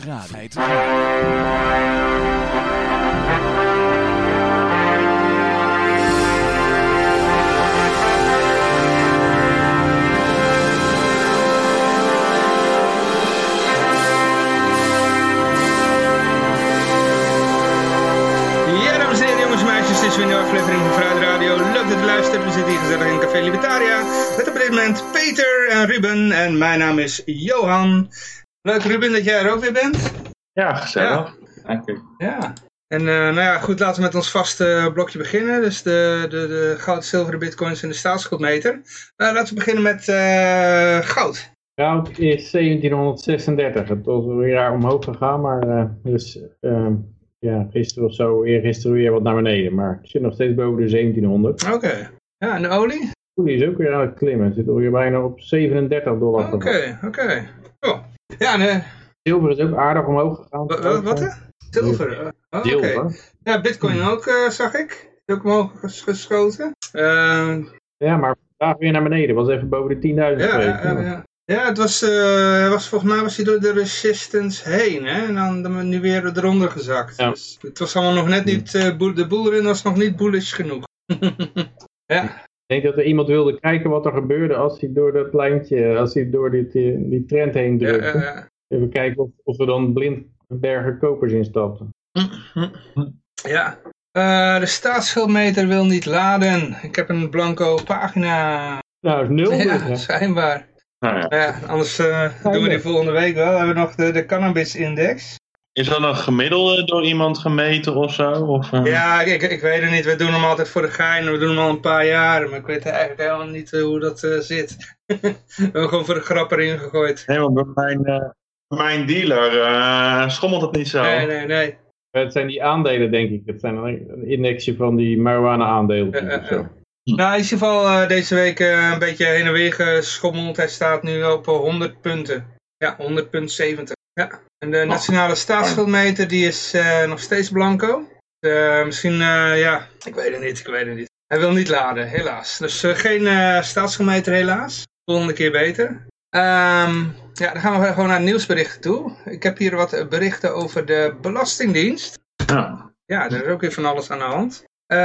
Ja, dames en heren, jongens en meisjes, dit is weer een nieuwe aflevering van Fruit Radio. Leuk dat u luistert. We zitten hier gezellig in Café Libertaria. Met op dit moment Peter en Ruben. En mijn naam is Johan. Leuk Ruben dat jij er ook weer bent. Ja, gezellig. Dank u. Ja. En eh, nou ja, goed, laten we met ons vaste blokje beginnen. Dus de, de, de goud, zilveren bitcoins en de staatsschuldmeter. Eh, laten we beginnen met eh, goud. Goud is 1736. Het was een jaar omhoog gegaan, maar eh, dus, ja, gisteren of zo, eergisteren weer wat naar beneden. Maar het zit nog steeds boven de 1700. Oké. Ja, en de olie? Olie is ook weer aan het klimmen. Het zit alweer bijna op 37 dollar. Oké, oké. Ja, en, eh, Zilver is ook aardig omhoog gegaan. wa- wa- wat? hè? Zilver. oh, Oké. Ja, bitcoin ook, eh, zag ik. Is ook omhoog ges- geschoten. Eh, Ja, maar vandaag weer naar beneden. Was even boven de 10.000 ja, geweest. ja, ja. ja, het was, eh, was volgens mij was hij door de resistance heen, hè? En dan, dan nu weer eronder gezakt. Ja. Dus het was allemaal nog net niet, eh, boel- de boelrin was nog niet bullish genoeg. ja, Ik denk dat er iemand wilde kijken wat er gebeurde als hij door dat lijntje, als hij door dit, eh, die trend heen drukte. ja, ja. Even kijken of, of er dan blind bergen kopers in stapten. Ja. Eh, de staatsschuldmeter wil niet laden. Ik heb een blanco pagina. Nou, is nul dus, Ja, hè? schijnbaar. Nou ja. Ja, anders eh, doen we die volgende week wel. hebben we nog de, de cannabis-index. Is dat een gemiddelde door iemand gemeten of zo? Of, eh? Ja, ik, ik weet het niet. We doen hem altijd voor de gein. We doen hem al een paar jaar. Maar ik weet eigenlijk helemaal niet eh, hoe dat eh, zit. we hebben gewoon voor de grap erin gegooid. Nee, want bij mijn, eh, mijn dealer eh, schommelt het niet zo. Nee, nee, nee. Het zijn die aandelen, denk ik. Het zijn een indexje van die marijuana aandelen. Ja, ja, of zo. Nou, in ieder geval eh, deze week eh, een beetje heen en weer geschommeld. Hij staat nu op eh, 100 punten. Ja, 100,70. Ja. En de nationale staatsschuldmeter die is eh, nog steeds blanco. Eh, misschien, eh, ja, ik weet het niet, ik weet het niet. Hij wil niet laden, helaas. Dus eh, geen eh staatsschuldmeter helaas. Volgende keer beter. Ehm, ja, dan gaan we gewoon naar nieuwsberichten toe. Ik heb hier wat berichten over de Belastingdienst. Ja. Ja, er is ook weer van alles aan de hand. Eh,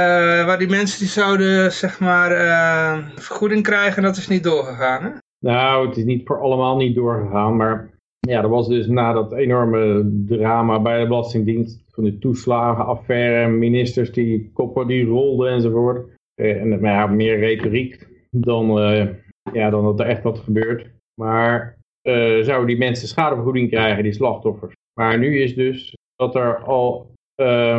waar die mensen die zouden, zeg maar, eh, vergoeding krijgen, dat is niet doorgegaan, hè? Nou, het is niet voor allemaal niet doorgegaan, maar ja, er was dus na dat enorme drama bij de Belastingdienst, van de toeslagenaffaire, ministers die koppen die rolden enzovoort, eh, en maar ja, meer retoriek dan, eh, ja, dan dat er echt wat gebeurt. Maar eh, zouden die mensen schadevergoeding krijgen, die slachtoffers. Maar nu is dus dat er al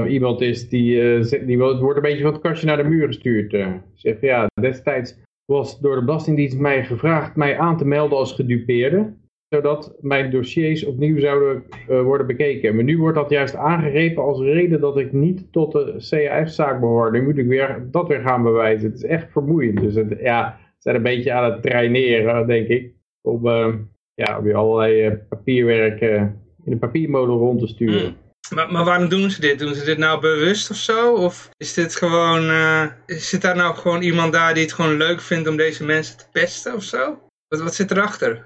iemand is die, die wordt een beetje van het kastje naar de muur gestuurd. Zegt ja, destijds was door de Belastingdienst mij gevraagd mij aan te melden als gedupeerde, zodat mijn dossiers opnieuw zouden eh, worden bekeken. Maar nu wordt dat juist aangegrepen als reden dat ik niet tot de CAF-zaak behoor. Nu moet ik weer dat weer gaan bewijzen. Het is echt vermoeiend. Dus het, ja, ze zijn een beetje aan het traineren, denk ik, om eh, ja, weer allerlei eh, papierwerk in de papiermolen rond te sturen. Hmm. Maar, maar waarom doen ze dit? Doen ze dit nou bewust of zo? Of is dit gewoon, zit daar nou gewoon iemand daar die het gewoon leuk vindt om deze mensen te pesten of zo? Wat, wat zit erachter?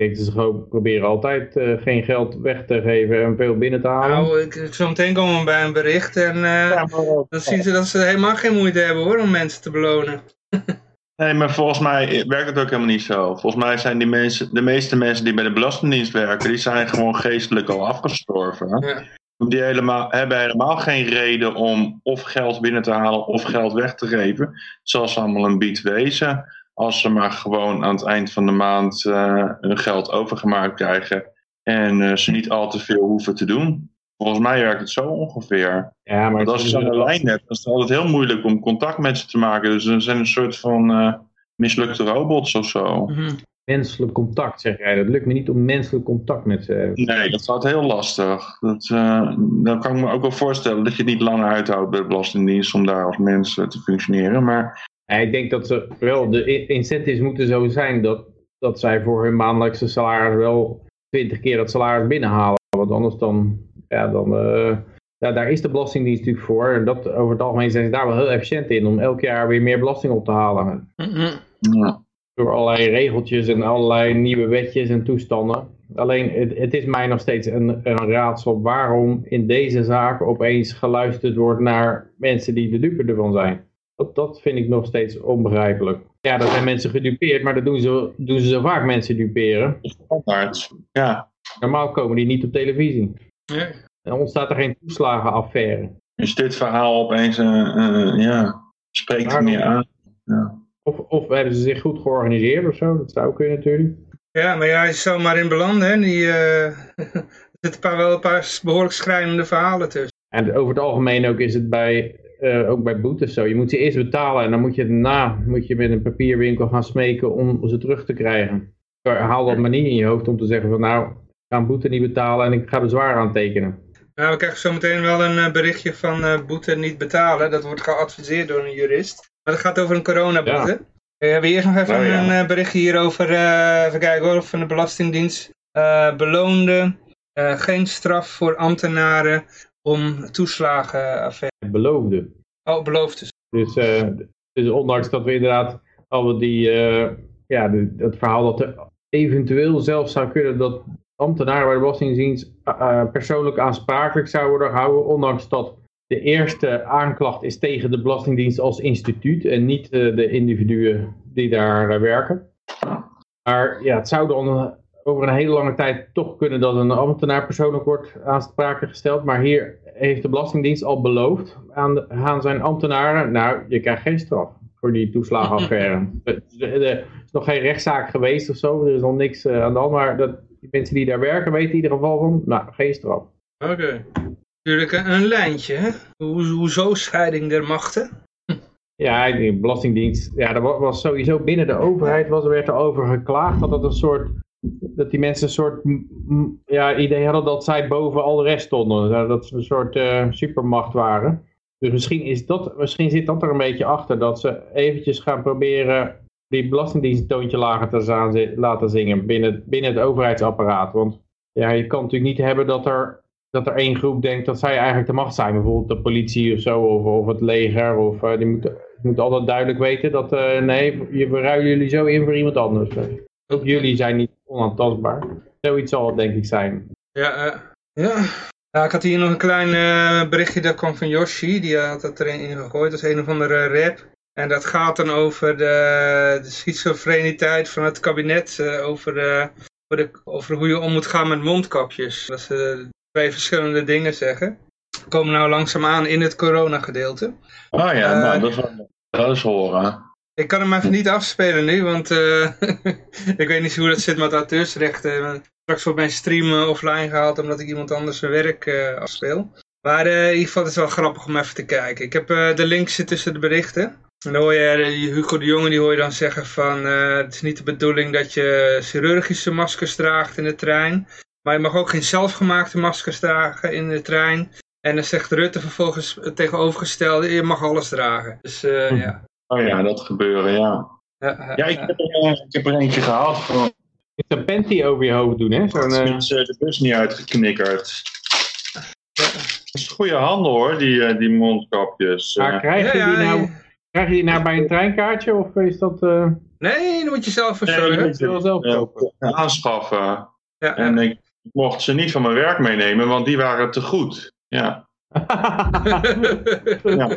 Ik denk dat ze gewoon proberen altijd eh, geen geld weg te geven en veel binnen te halen. Nou, ik, zo meteen komen we bij een bericht en eh, dan zien ze dat ze helemaal geen moeite hebben hoor om mensen te belonen. Nee, maar volgens mij werkt het ook helemaal niet zo. Volgens mij zijn die mensen, de meeste mensen die bij de Belastingdienst werken, die zijn gewoon geestelijk al afgestorven. Ja. Die helemaal, hebben helemaal geen reden om of geld binnen te halen of geld weg te geven. Zoals ze allemaal een bied wezen. Als ze maar gewoon aan het eind van de maand eh, hun geld overgemaakt krijgen. En eh, ze niet al te veel hoeven te doen. Volgens mij werkt het zo ongeveer. ja, maar Want als je zo'n lijn hebt, dan is het altijd heel moeilijk om contact met ze te maken. Dus ze zijn een soort van eh, mislukte robots of zo. Mhm. menselijk contact, zeg jij. Dat lukt me niet om menselijk contact met ze te hebben. Nee, dat gaat heel lastig. Dat, eh, dan kan ik me ook wel voorstellen dat je het niet langer uithoudt bij de Belastingdienst om daar als mens te functioneren. Maar ik denk dat ze wel, de incentives moeten zo zijn dat, dat zij voor hun maandelijkse salaris wel 20 keer dat salaris binnenhalen. Want anders dan, ja, dan, eh, ja, daar is de Belastingdienst natuurlijk voor. En dat, over het algemeen zijn ze daar wel heel efficiënt in om elk jaar weer meer belasting op te halen. Mhm. ja. Door allerlei regeltjes en allerlei nieuwe wetjes en toestanden. Alleen het, het is mij nog steeds een, een raadsel waarom in deze zaak opeens geluisterd wordt naar mensen die de dupe ervan zijn. Dat, dat vind ik nog steeds onbegrijpelijk. Ja, er zijn mensen gedupeerd, maar dat doen ze, doen ze zo vaak mensen duperen. Standaard, ja. Normaal komen die niet op televisie. Nee. Dan ontstaat er geen toeslagenaffaire. Is dit verhaal opeens, eh, eh, ja, spreekt er meer aan. Ja. Of, of hebben ze zich goed georganiseerd of zo, dat zou kunnen natuurlijk. Ja, maar ja, je zou maar in belanden. Hè? Die, eh, er zitten een paar, wel een paar behoorlijk schrijnende verhalen tussen. En over het algemeen ook is het bij, eh, ook bij boetes zo. Je moet ze eerst betalen en dan moet je daarna moet je met een papierwinkel gaan smeken om ze terug te krijgen. Haal dat maar niet in je hoofd om te zeggen van nou, ik ga een boete niet betalen en ik ga bezwaar aantekenen. Nou, we krijgen zo meteen wel een eh, berichtje van eh, boete niet betalen. Dat wordt geadviseerd door een jurist. Maar dat gaat over een coronaboete. We hebben eerst nog even Oh, ja. een berichtje hier over, eh, even kijken hoor, van de Belastingdienst. Eh beloonde geen straf voor ambtenaren om toeslagenaffaire. Beloofde. Oh, beloofd dus. Dus, eh, dus ondanks dat we inderdaad al die, eh, ja, de, het verhaal dat er eventueel zelfs zou kunnen dat ambtenaren bij de Belastingdienst eh, persoonlijk aansprakelijk zouden worden gehouden, ondanks dat de eerste aanklacht is tegen de Belastingdienst als instituut en niet de individuen die daar werken. Maar ja, het zou dan over een hele lange tijd toch kunnen dat een ambtenaar persoonlijk wordt aansprakelijk gesteld. Maar hier heeft de Belastingdienst al beloofd aan, de- aan zijn ambtenaren, nou, je krijgt geen straf voor die toeslagenaffaire. Er er- er is nog geen rechtszaak geweest of zo, er is nog niks eh, aan de hand, maar dat, die mensen die daar werken weten in ieder geval van, nou, geen straf. Oké. Natuurlijk een, lijntje, hè? Hoe, hoezo scheiding der machten? Ja, die Belastingdienst, ja, er wa- was sowieso binnen de overheid was, werd er over geklaagd dat het een soort, dat die mensen een soort ja, idee hadden dat zij boven al de rest stonden. Dat ze een soort eh, supermacht waren. Dus misschien, is dat, misschien zit dat er een beetje achter, dat ze eventjes gaan proberen die Belastingdienst toontje lager te laten zingen binnen, binnen het overheidsapparaat. Want ja, je kan natuurlijk niet hebben dat er, dat er één groep denkt dat zij eigenlijk de macht zijn. Bijvoorbeeld de politie of zo, of, of het leger. Of, eh, die moeten moet altijd duidelijk weten dat, eh, nee, je verruilen jullie zo in voor iemand anders. Ook jullie zijn niet onaantastbaar. Zoiets zal het denk ik zijn. Ja, eh, ja. ja, ik had hier nog een klein eh, berichtje dat kwam van Yoshi. Die had het erin gegooid. Dat is een of andere rap. En dat gaat dan over de, de schizofreniteit van het kabinet. eh, over, de, over, de, over hoe je om moet gaan met mondkapjes. Dat ze twee verschillende dingen zeggen. We komen nou langzaam aan in het coronagedeelte. Oh ja, Eh, nou, dat is wel dat is horen. Ik kan hem even niet afspelen nu, want eh, ik weet niet hoe dat zit met auteursrechten. Straks wordt mijn stream eh, offline gehaald omdat ik iemand anders zijn werk eh, afspeel. Maar eh, in ieder geval het is wel grappig om even te kijken. Ik heb de links tussen de berichten. En dan hoor je Hugo de Jonge, die hoor je dan zeggen van... het is niet de bedoeling dat je chirurgische maskers draagt in de trein. Maar je mag ook geen zelfgemaakte maskers dragen in de trein. En dan zegt Rutte vervolgens het tegenovergestelde, je mag alles dragen. Dus eh, Hm. ja. Oh ja, dat gebeuren, ja. Ja, Ja, ik heb er, eh, ik heb er eentje gehad. Gewoon Je een panty over je hoofd doen, hè? Zo'n, eh, mensen de bus niet uitgeknikkerd. Dat is goede handel hoor, die, eh, die mondkapjes. maar krijg je, die nou, krijg je die nou bij een treinkaartje of is dat... eh Nee, dan moet je zelf voor Nee, zorgen. dat moet je wel zelf kopen? aanschaffen. Ja, En ik mocht ze niet van mijn werk meenemen, want die waren te goed. Ja, ja.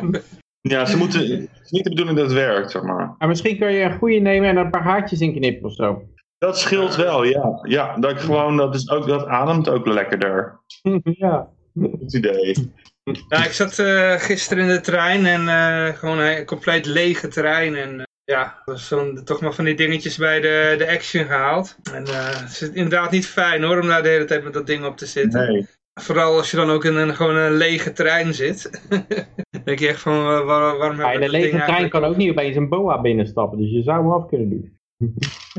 ja ze moeten, het is niet de bedoeling dat het werkt, zeg maar. maar misschien kun je een goede nemen en er een paar haartjes in knippen of zo. Dat scheelt wel, ja. Ja, dat ik gewoon, dat, is ook, dat ademt ook lekkerder. ja. Goed idee. Nou, ik zat eh, gisteren in de trein en eh, gewoon een compleet lege trein. En eh, ja, er was zo'n- toch maar van die dingetjes bij de, de action gehaald. En eh, het is inderdaad niet fijn hoor, om daar de hele tijd met dat ding op te zitten. Nee. Vooral als je dan ook in een, gewoon een lege trein zit. Dan denk je echt van, waar- waarom Ja, heb een dat lege trein kan ook niet opeens een boa binnenstappen, dus je zou hem af kunnen doen.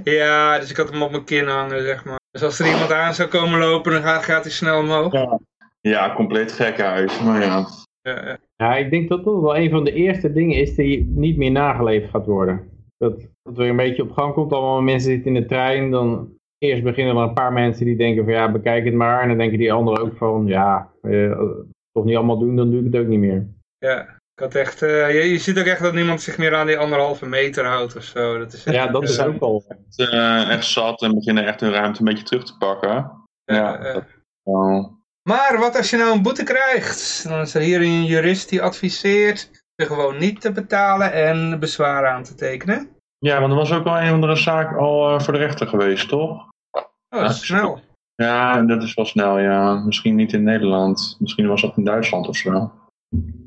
Ja, dus ik had hem op mijn kin hangen, zeg maar. Dus als er iemand aan zou komen lopen, dan gaat, gaat hij snel omhoog. Ja. ja, compleet gek huis. Maar ja. Ja, ja. Ja, ik denk dat dat wel een van de eerste dingen is die niet meer nageleefd gaat worden. Dat, dat weer een beetje op gang komt, allemaal mensen zitten in de trein, dan eerst beginnen er een paar mensen die denken van ja, bekijk het maar. En dan denken die anderen ook van ja, eh, toch niet allemaal doen, dan doe ik het ook niet meer. Ja. Ik had echt, uh, je, je, ziet ook echt dat niemand zich meer aan die anderhalve meter houdt of zo. Dat is ja, dat is ook al. Echt, uh, echt zat en beginnen echt hun ruimte een beetje terug te pakken. Ja, dat, Maar wat als je nou een boete krijgt? Dan is er hier een jurist die adviseert je gewoon niet te betalen en bezwaar aan te tekenen. Ja, want er was ook wel een of andere zaak al uh, voor de rechter geweest, toch? Oh, dat is snel. Ja, dat is wel snel, ja. Misschien niet in Nederland. Misschien was dat in Duitsland of zo.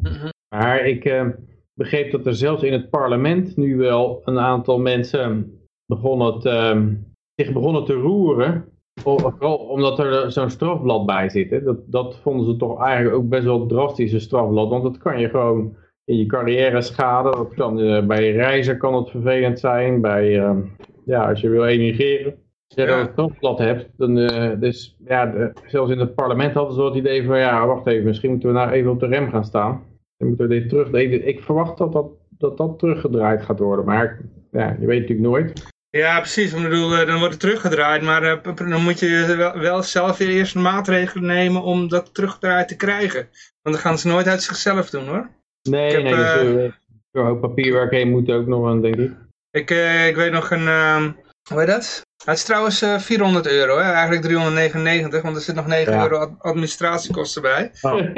Mhm. Maar ik uh, begreep dat er zelfs in het parlement nu wel een aantal mensen begonnen te, zich begonnen te roeren. Vooral omdat er zo'n strafblad bij zit. Hè. Dat, dat vonden ze toch eigenlijk ook best wel drastische strafblad. Want dat kan je gewoon in je carrière schade. Dat kan, uh, bij reizen kan het vervelend zijn. Bij, uh, ja, als je wil emigreren. Als je ja. een strafblad hebt, dan uh, dus, ja, de, zelfs in het parlement hadden ze het idee van, ja, wacht even, misschien moeten we nou even op de rem gaan staan. Dan moeten we dit terug. Ik verwacht dat dat, dat, dat teruggedraaid gaat worden, maar ja, je weet natuurlijk nooit. Ja, precies. Ik bedoel, dan wordt het teruggedraaid, maar dan moet je wel, zelf weer eerst maatregelen nemen om dat teruggedraaid te krijgen. Want dan gaan ze nooit uit zichzelf doen hoor. Nee, heb, nee, dus, uh, door hoop papierwerk heen moet ook nog aan, denk ik. Ik, uh, ik weet nog een, uh, hoe heet dat? Het is trouwens 400 euro, hè? eigenlijk 399, want er zit nog 9 ja. euro administratiekosten bij. Oh.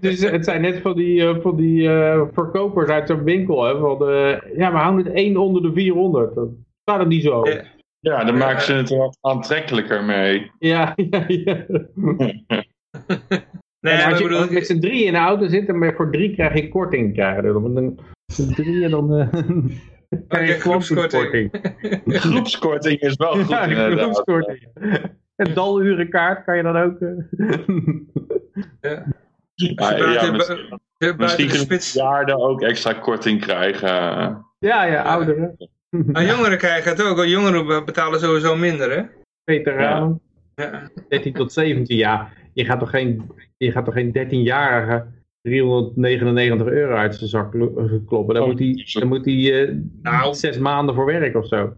dus het zijn net van die, van die verkopers uit zo'n winkel, hè? Van de, ja, we houden het 1 onder de 400. Dat staat er niet zo. Ja, ja dan maken ze het wat aantrekkelijker mee. Ja, ja, ja. Nee, en als je bedoel, met z'n drie in de auto zit, dan voor drie krijg je korting krijgen. Dan met z'n drieën dan... Uh, je groepskorting. groepskorting is wel goed ja, inderdaad. groepskorting. Een dalurenkaart kan je dan ook... Uh, ja. Ja, ja, misschien, misschien kunnen ook extra korting krijgen. Ja, ja, ouderen. Nou, jongeren krijgen het ook. Jongeren betalen sowieso minder, hè? Veteranen. Ja. 13 tot 17 jaar. Je gaat toch geen je gaat toch geen 13-jarige 399 euro uit zijn zak kloppen. Dan oh, moet hij, dan moet hij uh, nou, zes maanden voor werk of zo.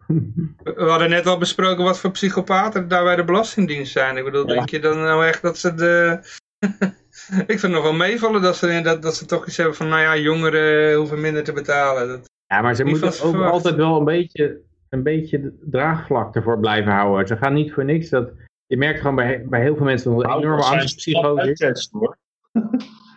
We hadden net al besproken wat voor psychopaten daar bij de Belastingdienst zijn. Ik bedoel, ja. denk je dan nou echt dat ze de... ik vind het nog wel meevallen dat ze, dat, dat ze toch iets hebben van, nou ja, jongeren hoeven minder te betalen. Dat, ja, maar ze moeten ook verwacht. altijd wel een beetje, een beetje draagvlak ervoor blijven houden. Ze gaan niet voor niks dat je merkt gewoon bij, bij heel veel mensen een enorme angstpsychose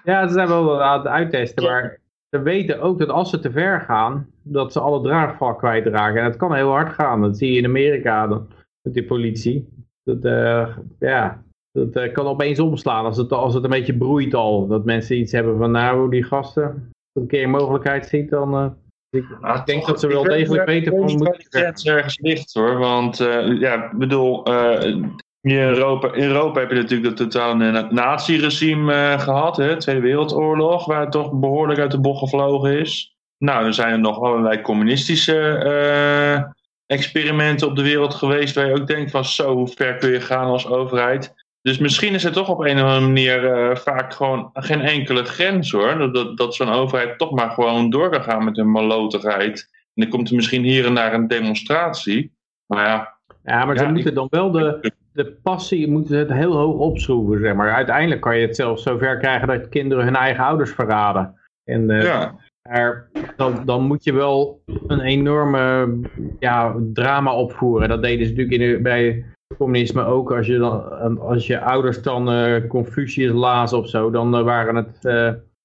Ja, ze zijn wel aan het uittesten, maar ze weten ook dat als ze te ver gaan, dat ze alle draagvlak kwijtraken. En dat kan heel hard gaan. Dat zie je in Amerika dan, met die politie. Dat, uh, ja, dat uh, kan opeens omslaan als het, als het een beetje broeit al. Dat mensen iets hebben van, nou, die gasten, als een keer een mogelijkheid ziet, dan... Uh, ik, nou, ik denk dat ze wel degelijk weten van... Moet... Het ergens ligt hoor, want ja, ik bedoel, in Europa, in Europa heb je natuurlijk dat totale nazi-regime uh, gehad, hè, Tweede Wereldoorlog, waar het toch behoorlijk uit de bocht gevlogen is. Nou, er zijn er nog allerlei communistische uh, experimenten op de wereld geweest, waar je ook denkt van zo, hoe ver kun je gaan als overheid. Dus misschien is er toch op een of andere manier uh, vaak gewoon geen enkele grens hoor. Dat, dat, zo'n overheid toch maar gewoon door kan gaan met hun malotigheid. En dan komt er misschien hier en daar een demonstratie. Maar ja, ja, maar ze moeten dan wel de, de passie moeten ze het heel hoog opschroeven, zeg maar. Uiteindelijk kan je het zelfs zover krijgen dat kinderen hun eigen ouders verraden. En uh, ja. dan, dan moet je wel een enorme ja, drama opvoeren. Dat deden ze natuurlijk in de, bij communisme ook. Als je, dan, als je ouders dan uh, Confucius lazen of zo, dan uh, waren het,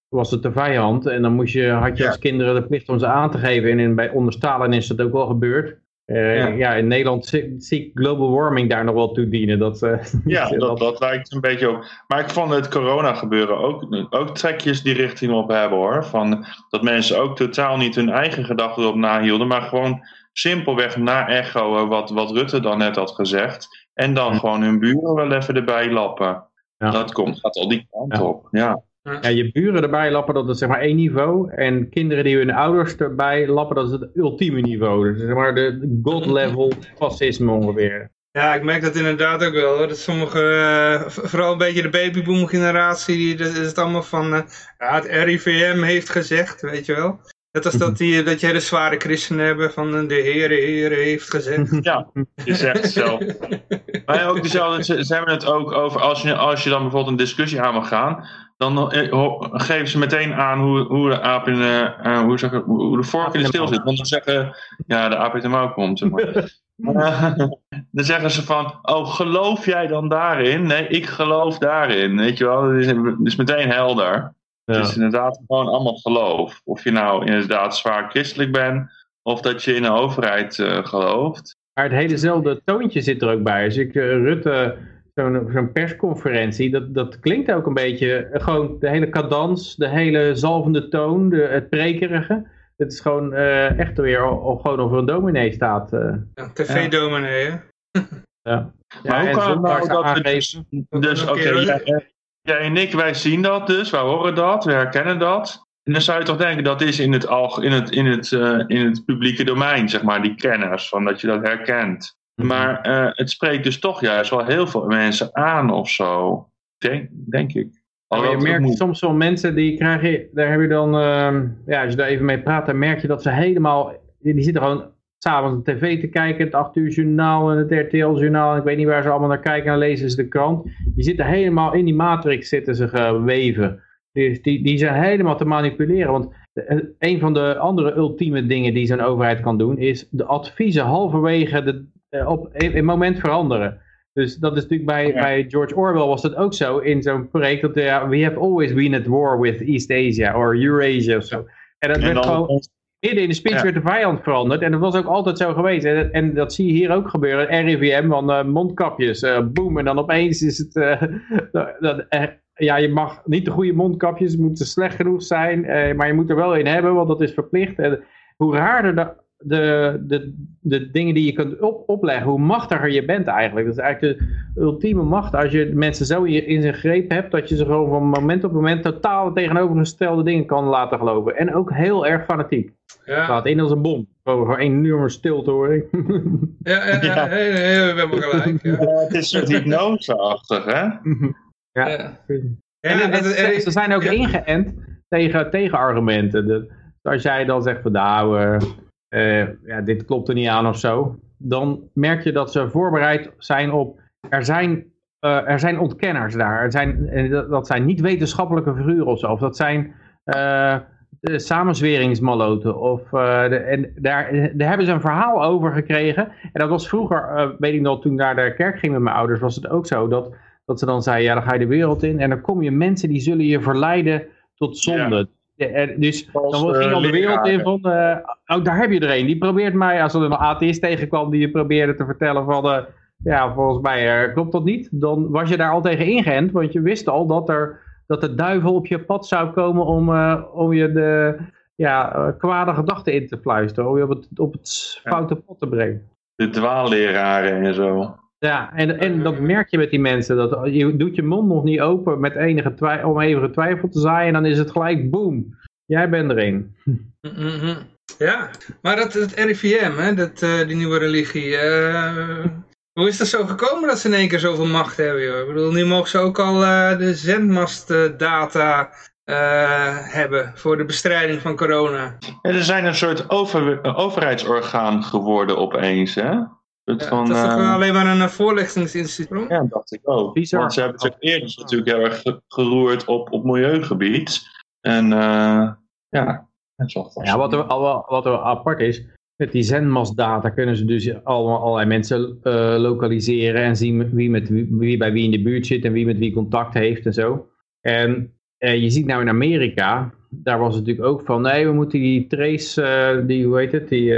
was het de vijand. En dan moest je, had je als kinderen de plicht om ze aan te geven. En in, bij, onder Stalin is dat ook wel gebeurd. Uh, ja. ja. in Nederland zie ik global warming daar nog wel toe dienen. Dat, uh, ja, dat, dat lijkt een beetje op. Maar ik vond het corona gebeuren ook, ook trekjes die richting op hebben hoor. Van, dat mensen ook totaal niet hun eigen gedachten erop nahielden, maar gewoon simpelweg na-echoen wat, wat Rutte dan net had gezegd. En dan gewoon hun buren wel even erbij lappen. Ja. Dat komt, gaat al die kant op. Ja. Ja, je buren erbij lappen, dat is zeg maar één niveau. En kinderen die hun ouders erbij lappen, dat is het ultieme niveau. Dus zeg maar de god level fascisme ongeveer. Ja, ik merk dat inderdaad ook wel. Hoor. Dat sommige, uh, vooral een beetje de babyboom generatie, die, dat is het allemaal van, uh, ja, het RIVM heeft gezegd, weet je wel. Dat is dat, die, dat je hele zware christenen hebben van de Heere, Heere heeft gezegd. Ja, je zegt het zelf. maar ook dezelfde, ze, hebben het ook over, als je, als je dan bijvoorbeeld een discussie aan wil gaan, dan eh, geven ze meteen aan hoe, hoe de aap in de, uh, hoe, zeg, hoe de vork in de stil zit. Want dan zeggen, ja, de aap uit de mouw komt. Zeg maar. dan zeggen ze van, oh, geloof jij dan daarin? Nee, ik geloof daarin. Weet je wel, het is, is meteen helder. Het is inderdaad gewoon allemaal geloof. Of je nou inderdaad zwaar christelijk bent, of dat je in de overheid uh, gelooft. Maar het helezelfde toontje zit er ook bij. Als ik Rutte zo'n persconferentie, dat, dat klinkt ook een beetje, eh, gewoon de hele cadans, de hele zalvende toon, de, het prekerige. Het is gewoon uh, echt weer of gewoon over een dominee staat. Uh. Ja, tv-dominee, hè? ja. Maar hoe kan het nou dat dus, dus oké, okay, jij, en ik, wij zien dat dus, wij horen dat, we herkennen dat. En dan zou je toch denken dat is in het, in het, in het, uh, in het publieke domein, zeg maar, die kennis, van dat je dat herkent. Mhm. Maar uh, het spreekt dus toch juist wel heel veel mensen aan of zo. Denk, denk ik. Ja, je merkt moet... soms wel mensen die krijgen, daar heb je dan, uh, ja, als je daar even mee praat, dan merk je dat ze helemaal, die zitten gewoon s'avonds de tv te kijken, het 8 uur journaal en het RTL journaal, ik weet niet waar ze allemaal naar kijken, en dan lezen ze de krant. Die zitten helemaal in die matrix zitten ze geweven. Die, die, die zijn helemaal te manipuleren, want eh, een van de andere ultieme dingen die zo'n overheid kan doen, is de adviezen halverwege de, op een moment veranderen. Dus dat is natuurlijk bij, bij George Orwell was dat ook zo in zo'n project dat we have always been at war with East Asia or Eurasia of zo. En dat werd gewoon midden in de speech werd de vijand veranderd en dat was ook altijd zo geweest. En, en dat zie je hier ook gebeuren. RIVM van uh, mondkapjes, uh, boom en dan opeens is het dat, ja, je mag niet de goede mondkapjes, moeten slecht genoeg zijn, maar je moet er wel in hebben, want dat is verplicht. En hoe raarder de de, de, de dingen die je kunt op, opleggen, hoe machtiger je bent eigenlijk. Dat is eigenlijk de ultieme macht. Als je mensen zo in, in zijn greep hebt, dat je ze gewoon van moment op moment totaal tegenovergestelde dingen kan laten geloven. En ook heel erg fanatiek. Ja. Gaat in als een bom. Gewoon een enorme stilte hoor ik. Ja, ja, ja. we hebben gelijk. Ja. het is een hypnoseachtig, hè? Ja. ja. En, en, ze, ze zijn ook ingeënt tegen tegenargumenten. als jij dan zegt van nou, uh, ja, dit klopt er niet aan of zo, dan merk je dat ze voorbereid zijn op, er zijn, uh, er zijn ontkenners daar, er zijn, dat zijn niet wetenschappelijke figuren of zo, of dat zijn samenzweringsmaloten, of en daar, daar hebben ze een verhaal over gekregen, en dat was vroeger, weet ik nog, toen ik naar de kerk ging met mijn ouders, was het ook zo, dat, dat ze dan zeiden, ja dan ga je de wereld in, en dan kom je mensen die zullen je verleiden tot zonde. Dus dan ging al de wereld in van, uh, oh daar heb je er een, die probeert mij, als er een atheïst tegenkwam die je probeerde te vertellen van, uh, ja volgens mij uh, klopt dat niet, dan was je daar al tegen ingeënt, want je wist al dat, er, dat de duivel op je pad zou komen om, om je de ja, kwade gedachten in te fluisteren, om je op het, op het foute pad te brengen. De dwaalleraren en zo. Ja, en, en dat merk je met die mensen. Dat je doet je mond nog niet open met enige twijfel, om enige twijfel te zaaien. En dan is het gelijk boom. Jij bent erin. Ja, maar dat, het RIVM, hè, dat, uh, die nieuwe religie. Uh, hoe is dat zo gekomen dat ze in één keer zoveel macht hebben? Joh? Ik bedoel, nu mogen ze ook al uh, de zendmastdata hebben voor de bestrijding van corona. Ja, er zijn een soort over, overheidsorgaan geworden opeens, hè? Het van, dat is toch uh, alleen maar een voorlichtingsinstituut? Ja, dat dacht ik ook. Bizar. Want ze hebben zich eerder natuurlijk heel erg geroerd op, op milieugebied. En uh, ja, ja wat, er, wat er apart is, met die zendmastdata kunnen ze dus allemaal, allerlei mensen uh, lokaliseren en zien wie, met wie, wie, bij wie in de buurt zit en wie met wie contact heeft en zo. En je ziet nou in Amerika, daar was het natuurlijk ook van, nee we moeten die trace, die hoe heet het, die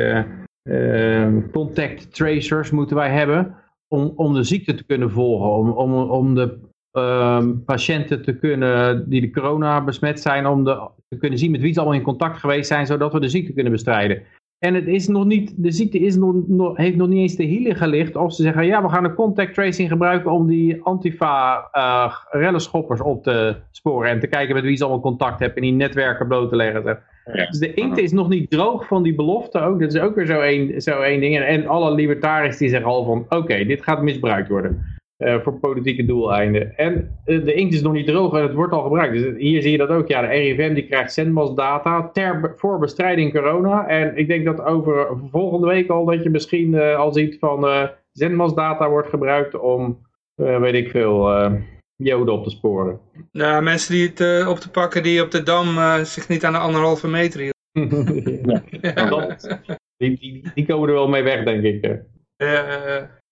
contact tracers moeten wij hebben om, om de ziekte te kunnen volgen, om, om, om de uh, patiënten te kunnen die de corona besmet zijn, om de, te kunnen zien met wie ze allemaal in contact geweest zijn, zodat we de ziekte kunnen bestrijden. En het is nog niet, de ziekte is nog, nog, heeft nog niet eens de hielen gelicht of ze zeggen, ja we gaan een contact tracing gebruiken om die antifa uh, rellenschoppers op te sporen en te kijken met wie ze allemaal contact hebben en die netwerken bloot te leggen. Dus de inkt is nog niet droog van die belofte ook. Dat is ook weer zo één, zo één ding. En, en alle libertariërs die zeggen al van, oké, dit gaat misbruikt worden. Uh, voor politieke doeleinden. En uh, de inkt is nog niet droog en het wordt al gebruikt. Dus hier zie je dat ook. Ja, de RIVM die krijgt zendmas data ter, voor bestrijding corona. En ik denk dat over volgende week al dat je misschien uh, al ziet van zendmas data wordt gebruikt om, weet ik veel, joden op te sporen. Nou, mensen die het uh, op te pakken die op de Dam uh, zich niet aan de anderhalve meter hielden. ja. Dat, die, die, die, komen er wel mee weg, denk ik.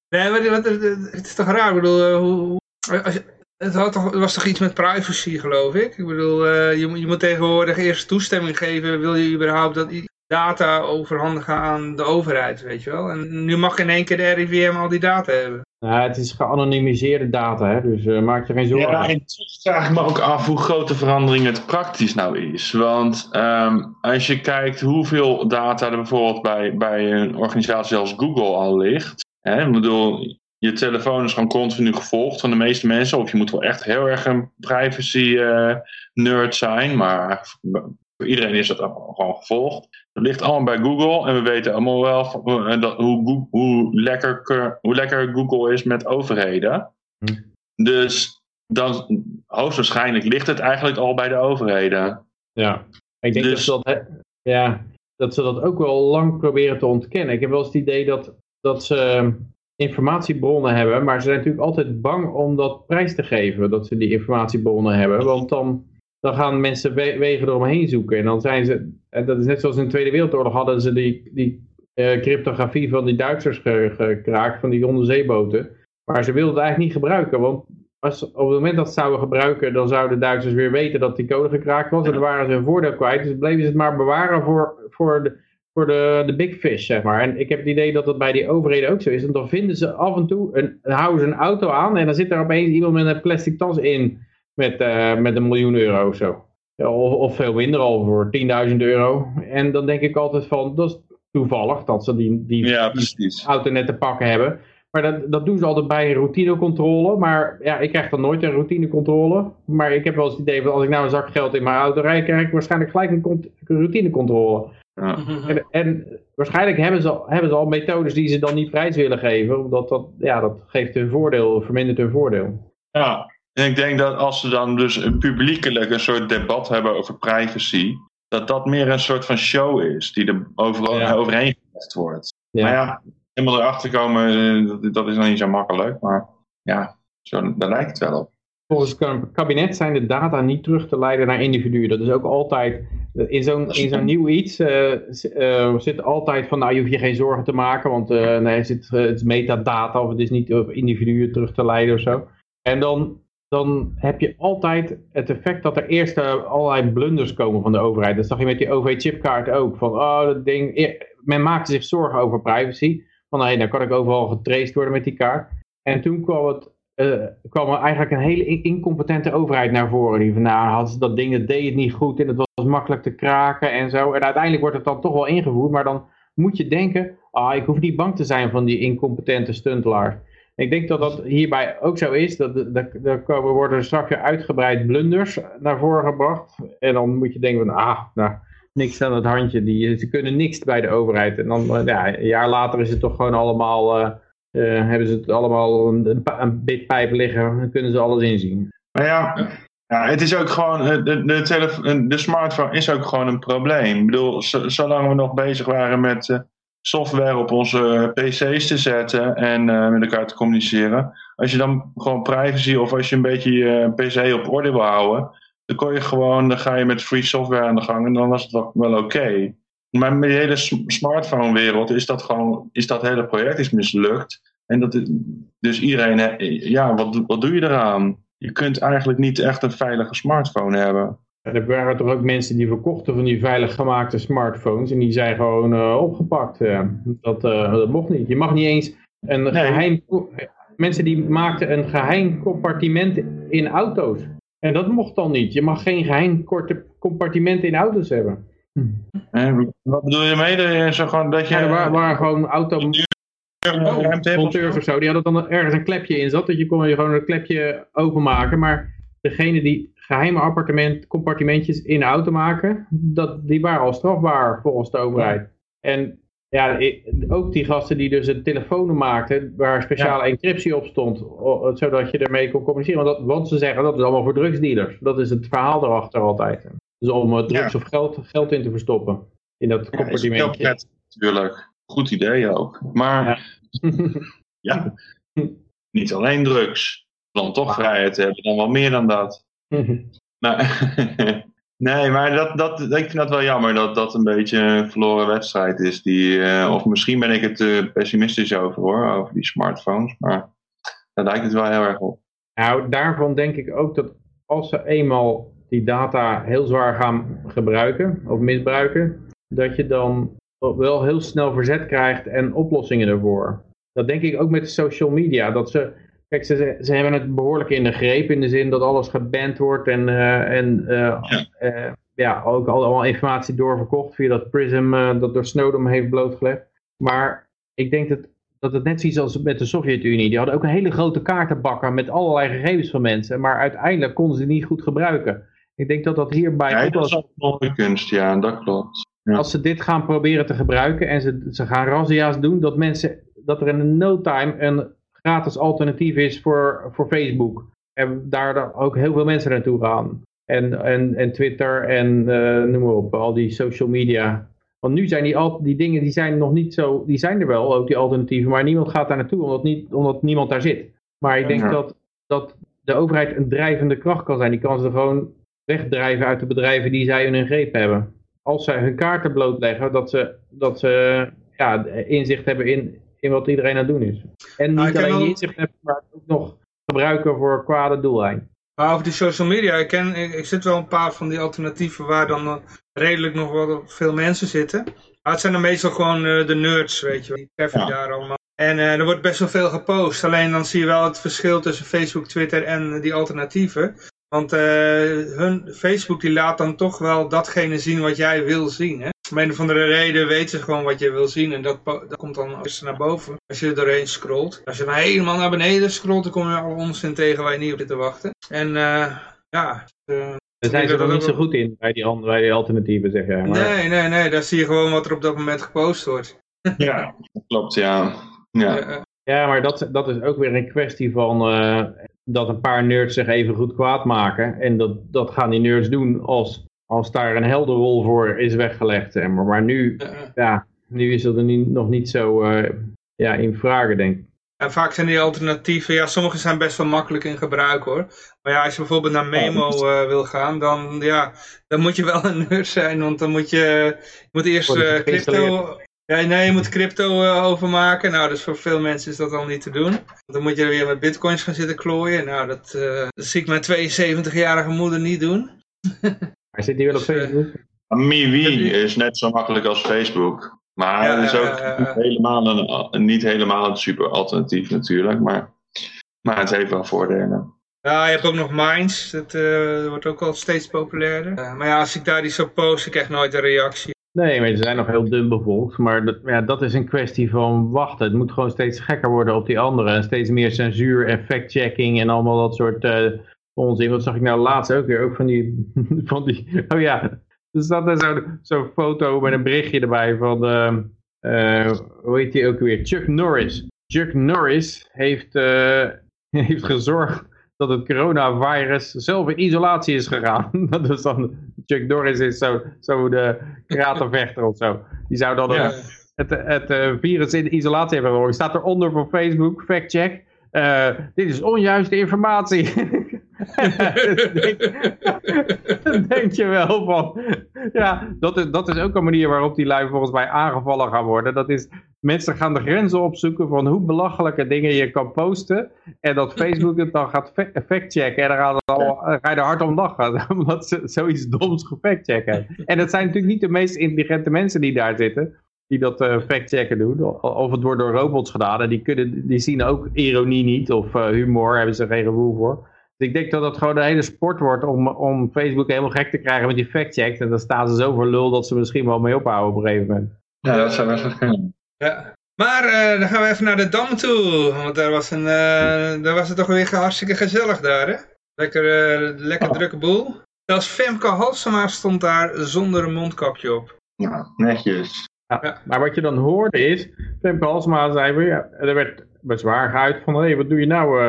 nee, maar wat, het is toch raar, ik bedoel, hoe, als je, het, had toch, het was toch iets met privacy, geloof ik? Ik bedoel, uh, je, je moet tegenwoordig eerst toestemming geven, wil je überhaupt dat data overhandigen aan de overheid, weet je wel? En nu mag in één keer de RIVM al die data hebben. Nou, het is geanonimiseerde data, hè? dus uh, maak je geen zorgen. Ja, en toch vraag ik me ook af hoe groot de verandering het praktisch nou is. Want um, als je kijkt hoeveel data er bijvoorbeeld bij, bij een organisatie als Google al ligt. Hè? Ik bedoel, je telefoon is gewoon continu gevolgd van de meeste mensen. Of je moet wel echt heel erg een privacy uh, nerd zijn. Maar voor iedereen is dat gewoon gevolgd. Dat ligt allemaal bij Google. En we weten allemaal wel dat, hoe, hoe, lekker, hoe lekker Google is met overheden. Hm. Dus dan, hoogstwaarschijnlijk ligt het eigenlijk al bij de overheden. Ja, ik denk dus, dat, dat, ja, dat ze dat ook wel lang proberen te ontkennen. Ik heb wel eens het idee dat, dat ze informatiebronnen hebben, maar ze zijn natuurlijk altijd bang om dat prijs te geven, dat ze die informatiebronnen hebben, want dan, dan gaan mensen we wegen eromheen zoeken en dan zijn ze, dat is net zoals in de Tweede Wereldoorlog hadden ze die, die uh, cryptografie van die Duitsers gekraakt, van die onderzeeboten, maar ze wilden het eigenlijk niet gebruiken, want als, op het moment dat ze zouden gebruiken, dan zouden de Duitsers weer weten dat die code gekraakt was en dan waren ze hun voordeel kwijt, dus bleven ze het maar bewaren voor, voor de voor de, de big fish, zeg maar. En ik heb het idee dat dat bij die overheden ook zo is. En dan vinden ze af en toe, een, houden ze een auto aan en dan zit er opeens iemand met een plastic tas in met, uh, met een miljoen euro of zo. Of, of veel minder al voor 10.000 euro. En dan denk ik altijd van, dat is toevallig dat ze die, die, ja, die auto net te pakken hebben. Maar dat, dat doen ze altijd bij een routinecontrole. Maar ja, ik krijg dan nooit een routinecontrole. Maar ik heb wel eens het idee van als ik nou een zak geld in mijn auto rijd, krijg ik waarschijnlijk gelijk een routinecontrole. Ja. En, en, waarschijnlijk hebben ze, hebben ze al methodes die ze dan niet prijs willen geven, omdat dat, ja, dat geeft hun voordeel, vermindert hun voordeel. Ja, en ik denk dat als ze dan dus publiekelijk een soort debat hebben over privacy, dat dat meer een soort van show is, die er overal ja. overheen gezet wordt. Ja. Maar ja, helemaal erachter komen, eh, dat is nog niet zo makkelijk, maar ja, zo, daar lijkt het wel op. Volgens het kabinet zijn de data niet terug te leiden naar individuen. Dat is ook altijd in zo'n zo'n nieuw iets uh, uh, zit altijd van, nou je hoeft je geen zorgen te maken, want uh, nee, het is metadata of het is niet op individuen terug te leiden of zo. En dan, dan heb je altijd het effect dat er eerst allerlei blunders komen van de overheid. Dat zag je met die OV-chipkaart ook. Van, oh, dat ding, men maakte zich zorgen over privacy. Van, hey, dan kan ik overal getraced worden met die kaart. En toen kwam het uh, kwam er eigenlijk een hele incompetente overheid naar voren. Die van, nou, had dat ding, dat deed het niet goed en het was makkelijk te kraken en zo. En uiteindelijk wordt het dan toch wel ingevoerd, maar dan moet je denken, ah, ik hoef niet bang te zijn van die incompetente stuntelaars. Ik denk dat dat hierbij ook zo is. Dat, dat, worden straks weer uitgebreid blunders naar voren gebracht. En dan moet je denken van, ah, nou, niks aan het handje. Die, ze kunnen niks bij de overheid. En dan, eh, ja, een jaar later is het toch gewoon allemaal... Uh, uh, hebben ze het allemaal een, een bitpijp liggen, dan kunnen ze alles inzien. Maar ja, ja, het is ook gewoon, de, de, de smartphone is ook gewoon een probleem. Ik bedoel, zolang we nog bezig waren met software op onze pc's te zetten en uh, met elkaar te communiceren. Als je dan gewoon privacy of als je een beetje je pc op orde wil houden, dan kon je gewoon, dan ga je met free software aan de gang en dan was het wel, oké. Maar met de hele smartphone wereld is dat gewoon, is dat hele project is mislukt. En dat dus iedereen, ja, wat, wat doe je eraan? Je kunt eigenlijk niet echt een veilige smartphone hebben. Er waren toch ook mensen die verkochten van die veilig gemaakte smartphones en die zijn gewoon uh, opgepakt. dat, uh, dat mocht niet. Je mag niet eens een geheim... Mensen die maakten een geheim compartiment in auto's. En dat mocht dan niet. Je mag geen geheim compartiment in auto's hebben. Hm. wat bedoel je mee? Zo gewoon dat je... Ja, er waren, gewoon auto... monteurs of zo, die hadden dan ergens een klepje in zat, dat je kon je gewoon een klepje openmaken, maar degene die geheime appartement, compartimentjes in de auto maken, dat, die waren al strafbaar volgens de overheid. En ja, ook die gasten die dus een telefoon maakten waar speciale encryptie op stond, zodat je ermee kon communiceren. Want, dat, want ze zeggen dat is allemaal voor drugsdealers. Dat is het verhaal erachter altijd. Dus om uh, drugs of geld, geld in te verstoppen. In dat ja, compartimentje. natuurlijk. Goed idee ook. Maar ja, niet alleen drugs. dan toch vrijheid hebben, dan wel meer dan dat. Nou, nee, maar dat, dat, ik vind dat wel jammer dat dat een beetje een verloren wedstrijd is. Die, of misschien ben ik het te pessimistisch over hoor, over die smartphones. Maar daar lijkt het wel heel erg op. Nou, daarvan denk ik ook dat als ze eenmaal die data heel zwaar gaan gebruiken of misbruiken, dat je dan wel heel snel verzet krijgt en oplossingen ervoor. Dat denk ik ook met social media. Dat ze, kijk, ze, ze hebben het behoorlijk in de greep in de zin dat alles geband wordt en, uh, en uh, ja. Uh, ja. ook allemaal informatie doorverkocht via dat Prism dat door Snowden heeft blootgelegd. Maar ik denk dat, dat het net zoiets als met de Sovjet-Unie. Die hadden ook een hele grote kaartenbakker met allerlei gegevens van mensen. Maar uiteindelijk konden ze die niet goed gebruiken. Ik denk dat dat hierbij ja, ook dat is een kunst, ja, dat klopt. Ja. Als ze dit gaan proberen te gebruiken en ze, ze gaan razzia's doen, dat, mensen, dat er in no time een gratis alternatief is voor, voor Facebook. En daar ook heel veel mensen naartoe gaan. En, en, en Twitter en uh, noem maar op, al die social media. Want nu zijn die, al, die dingen, die zijn nog niet zo, die zijn er wel, ook die alternatieven, maar niemand gaat daar naartoe, omdat, niet, omdat niemand daar zit. Maar ik denk ja. dat, dat de overheid een drijvende kracht kan zijn. Die kan ze gewoon wegdrijven uit de bedrijven die zij in hun greep hebben. Als zij hun kaarten blootleggen, dat ze, dat ze ja, inzicht hebben in, in wat iedereen aan het doen is. En niet alleen inzicht hebben, maar ook nog gebruiken voor kwade doeleinden. Maar over die social media, ik, ken, ik, ik, zit wel een paar van die alternatieven waar dan redelijk nog wel veel mensen zitten. Maar het zijn dan meestal gewoon uh, de nerds, weet je, die treffen ja. daar allemaal. En uh, er wordt best wel veel gepost. Alleen dan zie je wel het verschil tussen Facebook, Twitter en die alternatieven. Want uh, hun Facebook die laat dan toch wel datgene zien wat jij wil zien. Hè? Om een of andere reden weten ze gewoon wat je wil zien. En dat, dat komt dan eerst naar boven. Als je er doorheen scrolt. Als je dan helemaal naar beneden scrolt, dan kom je al onzin tegen waar je niet op zit te wachten. En uh, ja... Uh, daar zijn ze er niet zo goed in, bij die, bij die alternatieven, zeg je. Maar... Nee, nee, nee. Daar zie je gewoon wat er op dat moment gepost wordt. ja, klopt, ja. Ja, ja maar dat, dat is ook weer een kwestie van uh, dat een paar nerds zich even goed kwaad maken. En dat, dat gaan die nerds doen als, als daar een helderrol voor is weggelegd. Maar, maar nu, ja, nu is dat er niet, nog niet zo uh, ja, in vragen, denk ik. En vaak zijn die alternatieven, ja, sommige zijn best wel makkelijk in gebruik hoor. Maar ja, als je bijvoorbeeld naar Memo uh, wil gaan, dan, ja, dan moet je wel een nerd zijn. Want dan moet je, je moet eerst uh, crypto, ja, nee, je moet crypto uh, overmaken. Nou, dus voor veel mensen is dat al niet te doen. Dan moet je er weer met bitcoins gaan zitten klooien. Nou, dat, dat zie ik mijn 72-jarige moeder niet doen. Hij zit hier wel op Dus, Facebook. MeWe is net zo makkelijk als Facebook. Maar Ja, het is ook ja, ja. Niet, helemaal een, niet helemaal een super alternatief natuurlijk. Maar, maar het heeft wel voordelen. Ja, je hebt ook nog Minds. Dat eh, wordt ook al steeds populairder. Eh, maar ja, als ik daar die zo post, ik krijg nooit een reactie. Nee, maar ze zijn nog heel dun bevolkt. Maar dat, ja, dat is een kwestie van wachten. Het moet gewoon steeds gekker worden op die anderen. En steeds meer censuur en fact-checking en allemaal dat soort eh, onzin. Wat zag ik nou laatst ook weer? Ook van die... Van die oh ja, er staat er zo'n zo foto met een berichtje erbij van... eh, eh, hoe heet die ook weer? Chuck Norris. Chuck Norris heeft, eh, heeft gezorgd dat het coronavirus zelf in isolatie is gegaan. Dat is dan, Chuck Norris is zo, zo de kratenvechter of zo. Die zou dan Ja. het, het, het eh, virus in isolatie hebben gehoord. Staat eronder voor Facebook, fact check. Dit is onjuiste informatie. Dan denk je wel van, ja, dat is, dat is ook een manier waarop die lui volgens mij aangevallen gaan worden. Dat is, mensen gaan de grenzen opzoeken van hoe belachelijke dingen je kan posten. En dat Facebook het dan gaat fa- factchecken. En dan gaat het al, ga je er hard om lachen, omdat ze zoiets doms gefactchecken. En het zijn natuurlijk niet de meest intelligente mensen die daar zitten. Die dat eh factchecken doen. Of het wordt door robots gedaan. En die, kunnen, die zien ook ironie niet. Of eh, humor, hebben ze geen gevoel voor. Ik denk dat het gewoon een hele sport wordt om, om Facebook helemaal gek te krijgen met die factchecks. En dan staan ze zo voor lul dat ze misschien wel mee ophouden op een gegeven moment. Ja, dat zou wel kunnen. Ja. Maar eh, dan gaan we even naar de Dam toe. Want daar was, een, eh, daar was het toch weer hartstikke gezellig daar, hè? Lekker, eh, lekker drukke boel. Zelfs Femke Halsema stond daar zonder een mondkapje op. Ja, netjes. Ja. Ja. Maar wat je dan hoorde is, Femke Halsema zei, er werd bezwaar geuit van, hé, hey, wat doe je nou?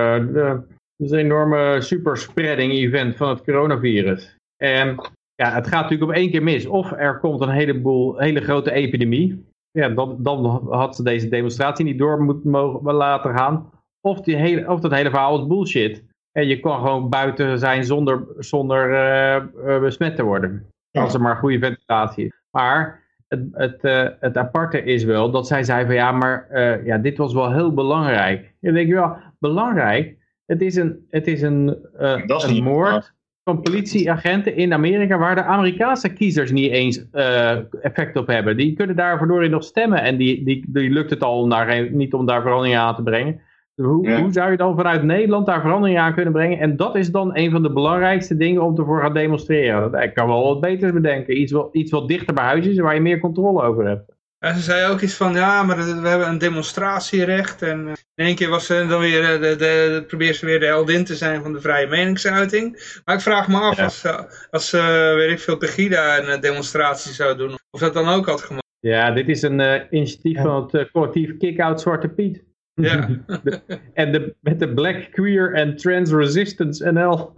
Eh is een enorme superspreading event van het coronavirus. En ja, het gaat natuurlijk op één keer mis. Of er komt een heleboel, hele grote epidemie. Ja, dan, dan had ze deze demonstratie niet door moeten mogen laten gaan. Of, die hele, of dat hele verhaal is bullshit. En je kon gewoon buiten zijn zonder, zonder besmet te worden. Als er maar goede ventilatie is. Maar het, het, het aparte is wel dat zij zei van ja, maar ja, dit was wel heel belangrijk. Je denkt wel, belangrijk? Het is een, het is een, een moord van politieagenten in Amerika waar de Amerikaanse kiezers niet eens uh, effect op hebben. Die kunnen daarvoor nog stemmen en die, die, die lukt het al om daar, niet om daar verandering aan te brengen. Hoe, hoe, zou je dan vanuit Nederland daar verandering aan kunnen brengen? En dat is dan een van de belangrijkste dingen om ervoor gaan demonstreren. Ik kan wel wat beters bedenken. Iets wat, iets wat dichter bij huis is waar je meer controle over hebt. En ze zei ook iets van, ja, maar we hebben een demonstratierecht. En eh, in één keer was ze dan weer, eh, de, de, probeert ze weer de heldin te zijn van de vrije meningsuiting. Maar ik vraag me af, als, als weet ik veel, Pegida een demonstratie zou doen, of dat dan ook had gemaakt. Ja, dit is een uh, initiatief van het collectief Kick-Out Zwarte Piet. Ja. en de, met de Black Queer and Trans Resistance NL.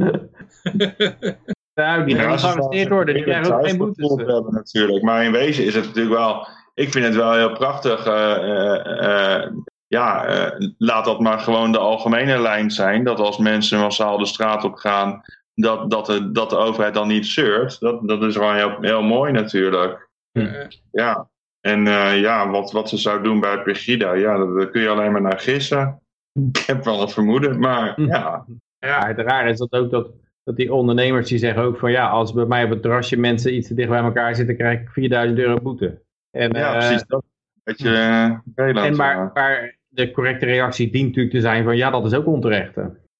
nou, die gaan gearresteerd worden, die krijgen ook geen boetes. Hebben, natuurlijk. Maar in wezen is het natuurlijk wel ik vind het wel heel prachtig. Uh, ja, laat dat maar gewoon de algemene lijn zijn. Dat als mensen massaal de straat op gaan, dat, dat, de, dat de overheid dan niet zeurt. Dat, dat is wel heel, heel mooi natuurlijk. Hm. Ja, en ja, wat, wat ze zou doen bij Pegida, ja, daar kun je alleen maar naar gissen. Ik heb wel een vermoeden, maar hm. ja. Ja, uiteraard is dat ook dat, dat die ondernemers die zeggen ook van ja, als bij mij op het terrasje mensen iets te dicht bij elkaar zitten, krijg ik 4000 euro boete. En, ja, eh, precies. Dat beetje uh, en maar, maar, de correcte reactie dient natuurlijk te zijn van ja, dat is ook onterecht.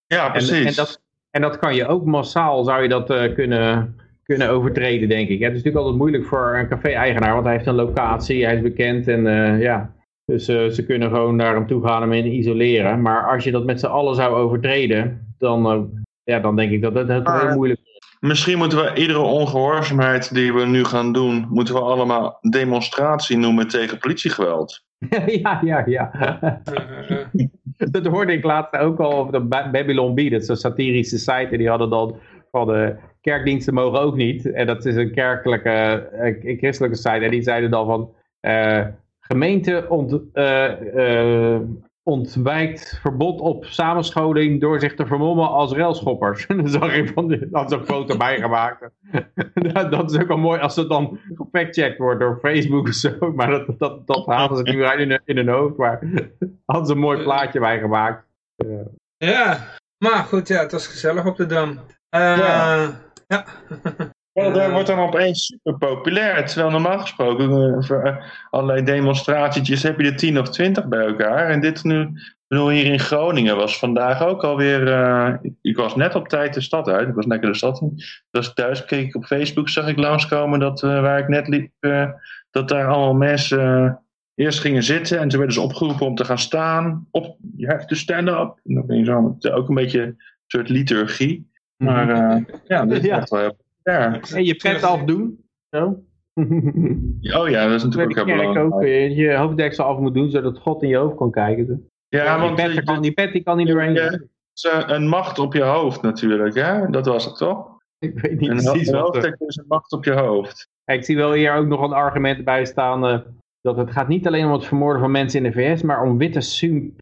Ja, precies. En, en, dat, en dat kan je ook massaal, zou je dat uh, kunnen, kunnen overtreden, denk ik. het is natuurlijk altijd moeilijk voor een café-eigenaar, want hij heeft een locatie, hij is bekend en uh, ja... Dus uh, ze kunnen gewoon naar hem toe gaan en hem isoleren. Maar als je dat met z'n allen zou overtreden, dan, ja, dan denk ik dat het heel moeilijk Misschien moeten we iedere ongehoorzaamheid die we nu gaan doen, moeten we allemaal demonstratie noemen tegen politiegeweld. ja, ja, ja. dat hoorde ik laatst ook al op de Babylon Bee, dat is een satirische site, die hadden dan van de kerkdiensten mogen ook niet. En dat is een kerkelijke, een eh, christelijke site. En die zeiden dan van, uh, gemeente ont, uh, ontwijkt verbod op samenscholing door zich te vermommen als railschoppers. dan zag ik van, dat is een foto bijgemaakt. dat is ook wel mooi als het dan gefactcheckt wordt door Facebook of zo. Maar dat, dat, dat halen ze niet meer in, in hun hoofd. Maar hadden ze een mooi plaatje bijgemaakt. Ja. ja, maar goed, ja, het was gezellig op de Dam. Uh, ja. ja. Ja, dat wordt dan opeens super populair. Terwijl normaal gesproken voor uh, allerlei demonstratietjes heb je er 10 of 20 bij elkaar. En dit nu, bedoel, hier in Groningen was vandaag ook alweer. Uh, ik, ik, was net op tijd de stad uit. Ik was lekker de stad in. Dus thuis keek ik op Facebook, zag ik langskomen dat waar ik net liep, dat daar allemaal mensen eerst gingen zitten. En toen werden ze opgeroepen om te gaan staan. Op, you have to stand up. En dan ben je zo, ook een beetje een soort liturgie. Maar ja, dit is echt wel ja. En je pet afdoen. Zo. Oh ja, dat is natuurlijk ook belangrijk. ook uh, je hoofddeksel af moet doen, zodat God in je hoofd kan kijken. Ja, want die pet, kan, die pet die kan niet doorheen. Ja, een macht op je hoofd natuurlijk, hè? Dat was het toch? Ik weet niet een precies Een hoofddeksel is een macht op je hoofd. ik zie wel hier ook nog een argument bij staan... Uh, dat het gaat niet alleen om het vermoorden van mensen in de VS, maar om witte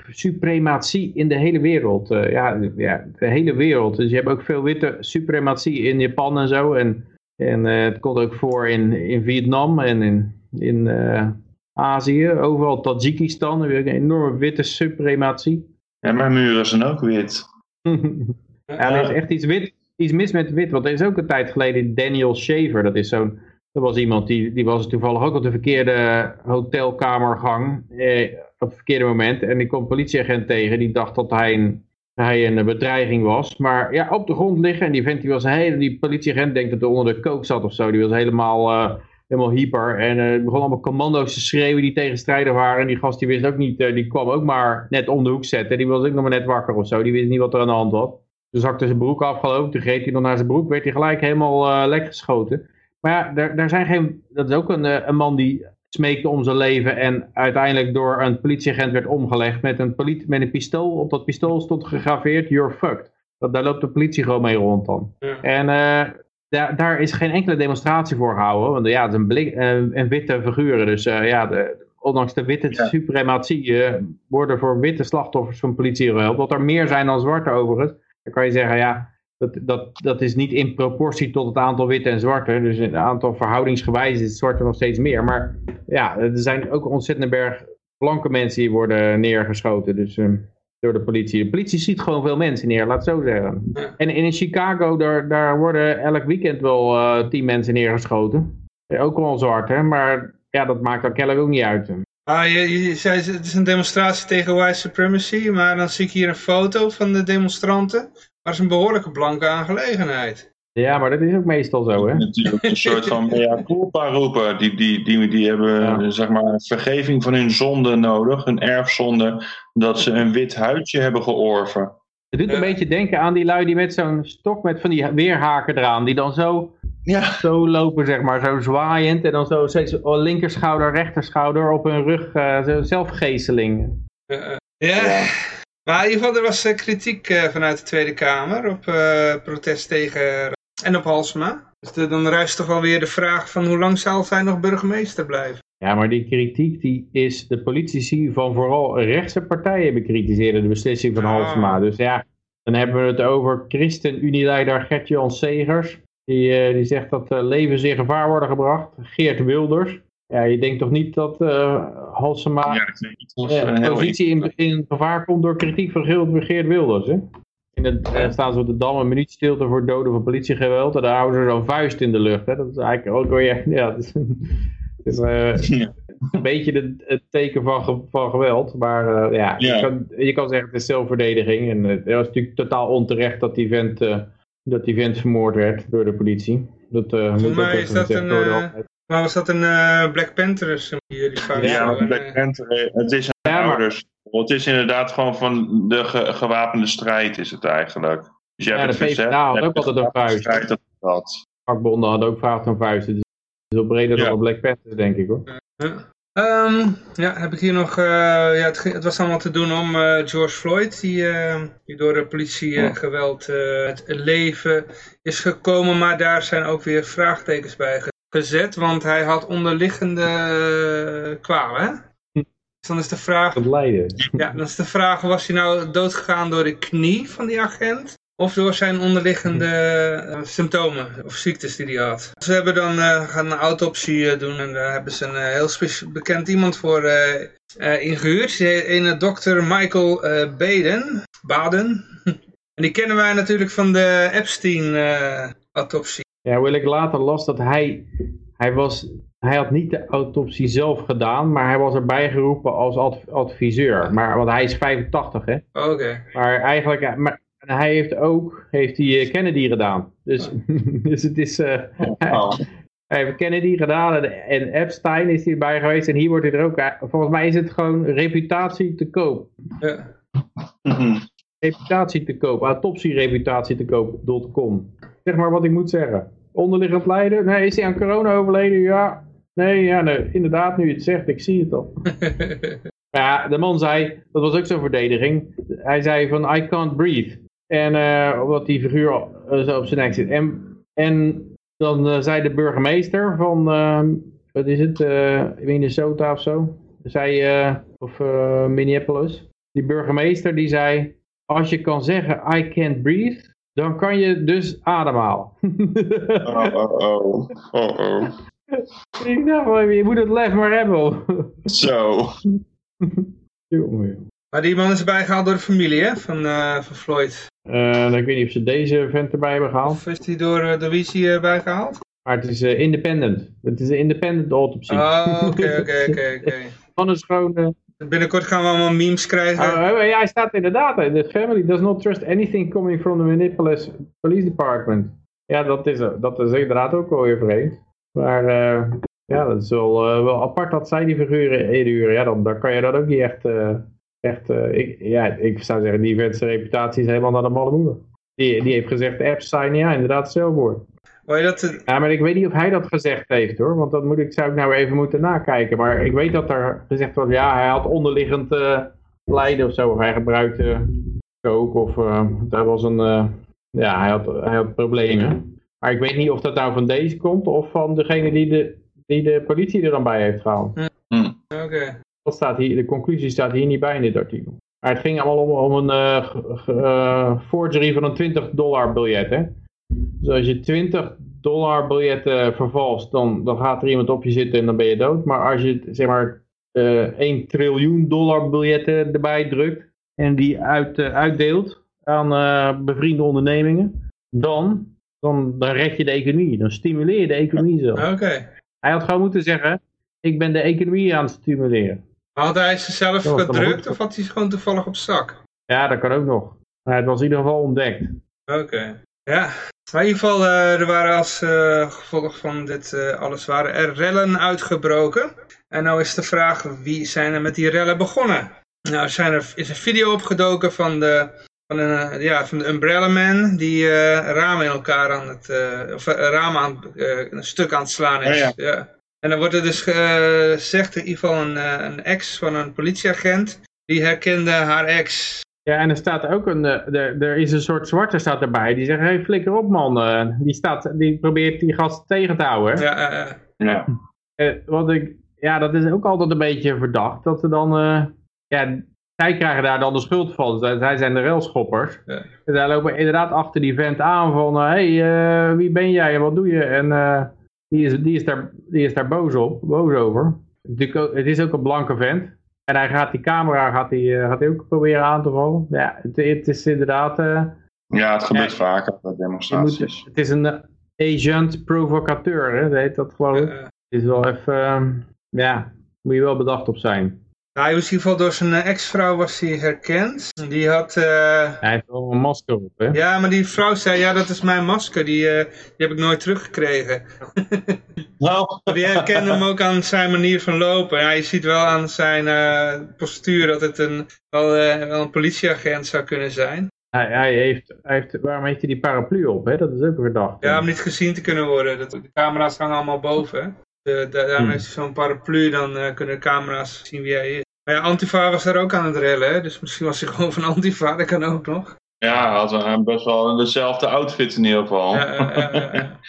suprematie in de hele wereld. Uh, ja, ja, de hele wereld. Dus je hebt ook veel witte suprematie in Japan en zo. En, en uh, het komt ook voor in, in Vietnam en in, in uh, Azië. Overal Tajikistan heb je een enorme witte suprematie. Ja, maar muren zijn ook wit. ja, er is echt iets, wit, iets mis met wit. Want er is ook een tijd geleden Daniel Shaver. Dat is zo'n er was iemand die, die was toevallig ook op de verkeerde hotelkamergang eh, op het verkeerde moment. En die kwam politieagent tegen die dacht dat hij een, hij een bedreiging was. Maar ja, op de grond liggen en die vent die was heel, die politieagent denkt dat hij onder de kook zat of zo. Die was helemaal, uh, helemaal hyper en uh, begon allemaal commando's te schreeuwen die tegenstrijdig waren. En die gast die wist ook niet, uh, die kwam ook maar net om de hoek zetten. Die was ook nog maar net wakker of zo. Die wist niet wat er aan de hand was. Toen zakte zijn broek afgelopen, toen greep hij nog naar zijn broek, werd hij gelijk helemaal lek geschoten. Maar ja, daar, daar zijn geen, dat is ook een, eh, een man die smeekte om zijn leven en uiteindelijk door een politieagent werd omgelegd met een, met een pistool. Op dat pistool stond gegraveerd, you're fucked. Dat, daar loopt de politie gewoon mee rond dan. En uh, daar, daar is geen enkele demonstratie voor gehouden. Want ja, het is een, blik, uh, een witte figuren. Dus uh, ja, de, ondanks de witte ja. suprematie worden voor witte slachtoffers van politie gehelpt. Wat er meer zijn dan zwarte overigens. dan kan je zeggen, ja, dat, dat, dat is niet in proportie tot het aantal witte en zwarte. Dus het aantal verhoudingsgewijs is het zwarte nog steeds meer. Maar ja, er zijn ook ontzettend berg blanke mensen die worden neergeschoten. Dus uh, door de politie. De politie ziet gewoon veel mensen neer, laat het zo zeggen. En, in Chicago, daar, daar worden elk weekend wel uh, tien mensen neergeschoten. Ook wel zwart, hè? Maar ja, dat maakt dan kennelijk ook niet uit. Ah, je, je zei het is een demonstratie tegen white supremacy, maar dan zie ik hier een foto van de demonstranten. Maar is een behoorlijke blanke aangelegenheid. Ja, maar dat is ook meestal zo, hè? Natuurlijk een soort van mea culpa roepen. Die, die, die, die hebben, ja. zeg maar, vergeving van hun zonde nodig, hun erfzonde, dat ze een wit huidje hebben georven. Het doet een beetje denken aan die lui die met zo'n stok met van die weerhaken eraan, die dan zo, ja. zo lopen, zeg maar, zo zwaaiend en dan zo steeds linkerschouder, rechterschouder op hun rug, uh, zelfgeesteling. Uh, ja. Maar in ieder geval, er was uh, kritiek uh, vanuit de Tweede Kamer op uh, protest tegen en op Halsma. Dus de, dan ruist toch wel weer de vraag van hoe lang zal zij nog burgemeester blijven? Ja, maar die kritiek die is de politici van vooral rechtse partijen bekritiseerde de beslissing van ah. Halsma. Dus ja, dan hebben we het over Christen-Unieleider Gert-Jan Segers. Die, die zegt dat levens in gevaar worden gebracht. Geert Wilders. Ja, je denkt toch niet dat uh, Halsema ja, uh, positie in, in gevaar komt door kritiek van Geert Wilders, hè? In het, uh, staan ze op de Dam een minuut stilte voor doden van politiegeweld en dan houden ze zo'n vuist in de lucht, hè? Dat is eigenlijk ook weer, ja, dat is, is ja. een beetje de, het teken van, van geweld, maar ja, ja. Je, kan, je kan zeggen het is zelfverdediging en het was natuurlijk totaal onterecht dat die vent, dat die vent vermoord werd door de politie. Dat moet mij is dat een, maar was dat een uh, Black Panther? Die, die ja, Black Panther, het is een ja, ouders. Het is inderdaad gewoon van de ge gewapende strijd is het eigenlijk. Dus ja, de PvdA had ook altijd een vuist. Dat dat. Vakbonden hadden ook vaak een vuist. Het is veel breder ja. dan Black Panther, denk ik hoor. Ja. Um, ja, heb ik hier nog, uh, ja, het, het, was allemaal te doen om uh, George Floyd, die, uh, die door de politiegeweld het leven is gekomen, maar daar zijn ook weer vraagtekens bij gezet, want hij had onderliggende kwalen. Hè? Dus dan is de vraag. Ja, dan is de vraag: was hij nou doodgegaan door de knie van die agent? Of door zijn onderliggende uh, symptomen of ziektes die hij had. Ze hebben dan uh, gaan een autopsie uh, doen en daar hebben ze een heel bekend iemand voor ingehuurd. Een dokter Michael Baden. Baden. en die kennen wij natuurlijk van de Epstein-autopsie. Ja, wil ik later las dat hij, hij was, hij had niet de autopsie zelf gedaan, maar hij was erbij geroepen als adviseur. Maar, want hij is 85, hè. Oké. Maar eigenlijk, maar, hij heeft ook, heeft hij eh, Kennedy gedaan. Dus, dus het is, uh, oh. hij heeft Kennedy gedaan en, en Epstein is hij erbij geweest en hier wordt hij er ook, volgens mij is het gewoon reputatie te koop. Ja. Mhm. reputatie te koop, autopsiereputatie te koop.com zeg maar wat ik moet zeggen. Onderliggend lijden? Nee, is hij aan corona overleden? Ja. Nee, ja, nee, inderdaad, nu je het zegt, ik zie het al. ja, de man zei, dat was ook zo'n verdediging. Hij zei van, I can't breathe. En uh, omdat die figuur uh, zo op zijn nek zit. En, en dan uh, zei de burgemeester van, ehm, wat is het, Minnesota of zo? Zei, of Minneapolis. Die burgemeester die zei, als je kan zeggen, I can't breathe, dan kan je dus ademhalen. oh, oh, oh. oh, oh. Ik dacht, je moet het lef maar hebben. Zo. Maar die man is erbij gehaald door de familie hè? Van, uh, van Floyd. Uh, ik weet niet of ze deze vent erbij hebben gehaald. Of is die door uh, de Wici erbij gehaald? Maar het is independent. Het is een independent autopsie. Oh, oké, oké, oké. Man is gewoon Binnenkort gaan we allemaal memes krijgen. Uh, ja, hij staat inderdaad. The family does not trust anything coming from the Minneapolis Police Department. Ja, dat is, dat is inderdaad ook wel weer vreemd. Maar uh, ja, dat is wel, uh, wel apart dat zij die figuren inhuren. Ja, dan, dan kan je dat ook niet echt... echt ik, ja, ik zou zeggen, die ventse reputatie is helemaal naar de malle moeder. Die, die heeft gezegd, apps zijn ja, inderdaad Dat... Ja, maar ik weet niet of hij dat gezegd heeft hoor, want dat moet ik, zou ik nou even moeten nakijken. Maar ik weet dat er gezegd wordt, ja, hij had onderliggend uh, lijden of zo. Of hij gebruikte coke of uh, daar was een, uh, ja, hij had, hij had problemen. Maar ik weet niet of dat nou van deze komt of van degene die de, die de politie er dan bij heeft gehaald. Hm. Oké. Okay. staat hier, de conclusie staat hier niet bij in dit artikel. Maar het ging allemaal om, om een uh, forgery van een 20 dollar biljet. Hè? Dus als je 20 dollar biljetten vervalst, dan, dan gaat er iemand op je zitten en dan ben je dood. Maar als je zeg maar uh, 1 triljoen dollar biljetten erbij drukt en die uit, uitdeelt aan bevriende ondernemingen, dan, dan, dan red je de economie. Dan stimuleer je de economie zo. Oké. Hij had gewoon moeten zeggen, ik ben de economie aan het stimuleren. Had hij ze zelf gedrukt of had hij ze gewoon toevallig op zak? Ja, dat kan ook nog. Maar het was in ieder geval ontdekt. Oké. Ja, in ieder geval, uh, er waren als uh, gevolg van dit uh, alles waren er rellen uitgebroken. En nou is de vraag, wie zijn er met die rellen begonnen? Nou, zijn er, is een video opgedoken van de, van, een, ja, van de Umbrella Man, die ramen in elkaar aan het, of ramen aan, een stuk aan het slaan is. Oh ja. ja. En dan wordt er dus gezegd, in ieder geval een, een ex van een politieagent, die herkende haar ex. Ja, en er staat ook een, er, er is een soort zwarte staat erbij, die zegt, hé, hey, flikker op man, die, staat, die probeert die gast tegen te houden. Ja, uh, ja. Uh, wat ik, ja, dat is ook altijd een beetje verdacht, dat ze dan, uh, ja, zij krijgen daar dan de schuld van, zij zijn de railschoppers. Ja. En zij lopen inderdaad achter die vent aan van, hé, hey, wie ben jij en wat doe je? En die, is, die, is daar, die is daar boos op, boos over. Het is ook een blanke vent. En hij gaat die camera gaat hij, uh, gaat hij ook proberen aan te vallen. Ja, het, het is inderdaad... Uh, ja, het gebeurt ja, vaker bij demonstraties. Moet, het is een agent provocateur, hè, dat heet dat geloof ik. Het is wel even... ja, moet je wel bedacht op zijn. Nou, hij was in ieder geval door zijn ex-vrouw was hij herkend. Die had... Hij heeft wel een masker op, hè? Ja, maar die vrouw zei, ja, dat is mijn masker. Die, die heb ik nooit teruggekregen. Nou. Die herkende hem ook aan zijn manier van lopen. Ja, je ziet wel aan zijn uh, postuur dat het een, wel, uh, wel een politieagent zou kunnen zijn. Hij, hij, heeft, hij heeft, waarom heeft hij die paraplu op? Hè? Dat is ook verdacht. Ja, om niet gezien te kunnen worden. Dat, de camera's hangen allemaal boven. De, de, daarom hmm. heeft hij zo'n paraplu, dan uh, kunnen de camera's zien wie hij is. Maar ja, Antifa was daar ook aan het rellen, hè? dus misschien was hij gewoon van Antifa, dat kan ook nog. Ja, hij had een, best wel dezelfde outfit in ieder geval. Ja, ja, ja.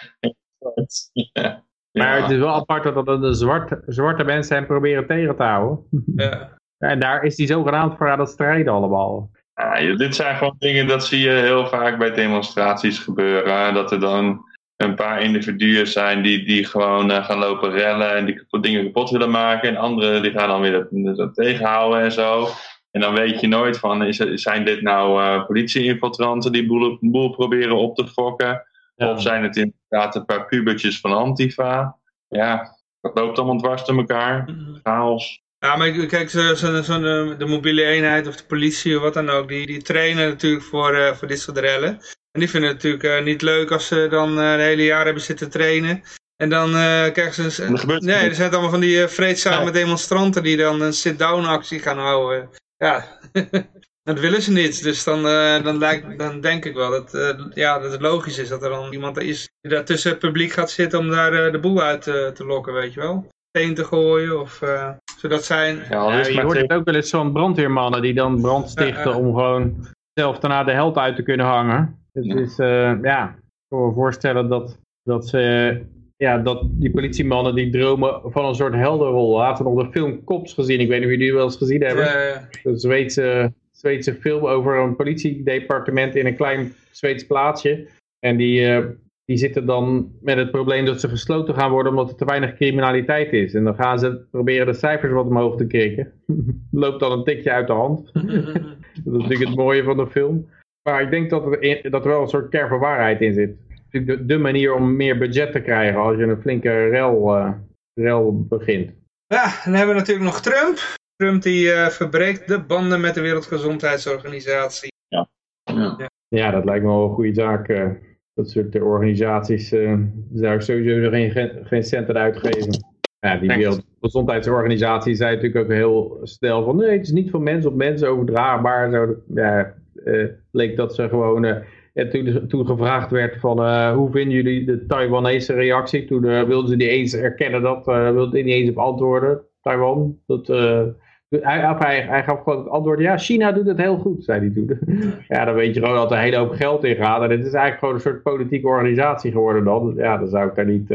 Maar het is wel apart dat dat de zwarte, zwarte mensen hem proberen tegen te houden. Ja. En daar is hij zogenaamd voor aan het strijden allemaal. Ja, dit zijn gewoon dingen dat zie je heel vaak bij demonstraties gebeuren. Dat er dan een paar individuen zijn die, die gewoon uh, gaan lopen rellen en die dingen kapot willen maken. En anderen die gaan dan weer dat, dat tegenhouden en zo. En dan weet je nooit van, is, zijn dit nou uh, politie-infiltranten die boel, boel proberen op te fokken? Ja. Of zijn het inderdaad een paar pubertjes van Antifa? Ja, dat loopt allemaal dwars door elkaar. Chaos. Ja, maar kijk, zo, zo, zo de, de, mobiele eenheid of de politie of wat dan ook, die, die trainen natuurlijk voor, uh, voor dit soort rellen. En die vinden het natuurlijk uh, niet leuk als ze dan uh, een hele jaar hebben zitten trainen. En dan krijgen ze... Een, nee, er zijn allemaal van die vreedzame ja. demonstranten die dan een sit-down actie gaan houden. Ja, Dat willen ze niet, dus dan, uh, dan, lijkt, dan denk ik wel dat, uh, ja, dat het logisch is dat er dan iemand is die daar tussen het publiek gaat zitten om daar uh, de boel uit te lokken, weet je wel. Steen te gooien of zodat zijn... Ja, ja je hoort het ook wel eens zo'n brandweermannen die dan brand stichten om gewoon zelf daarna de held uit te kunnen hangen. Het ja. is, ja, ik kan me voorstellen dat, dat ze ja, dat die politiemannen die dromen van een soort heldenrol. Laten we nog de film Cops gezien. Ik weet niet of jullie die wel eens gezien hebben. Ja, ja. De Zweedse, Zweedse film over een politiedepartement in een klein Zweeds plaatsje. En die, uh, die zitten dan met het probleem dat ze gesloten gaan worden omdat er te weinig criminaliteit is. En dan gaan ze proberen de cijfers wat omhoog te krikken. Loopt dan een tikje uit de hand. dat is natuurlijk het mooie van de film. Maar ik denk dat er, in, dat er wel een soort kern waarheid in zit de, de manier om meer budget te krijgen als je een flinke rel, uh, rel begint. Ja, dan hebben we natuurlijk nog Trump. Trump die uh, verbreekt de banden met de Wereldgezondheidsorganisatie. Ja, ja. ja. dat lijkt me wel een goede zaak. Uh, dat soort organisaties uh, zou ik sowieso geen, geen centen uitgeven. Ja, die Wereldgezondheidsorganisatie zei natuurlijk ook heel snel van nee, het is niet van mens op mens overdraagbaar. Zo, ja, leek dat ze gewoon en toen, toen gevraagd werd van uh, hoe vinden jullie de Taiwanese reactie, toen uh, wilden ze niet eens erkennen dat, uh, wilden niet eens op antwoorden, Taiwan. Dat, hij, hij, hij, gaf gewoon het antwoord, ja, China doet het heel goed, zei hij toen. ja, dan weet je gewoon dat er een hele hoop geld in gaat. En het is eigenlijk gewoon een soort politieke organisatie geworden dan. Ja, dan zou ik daar niet,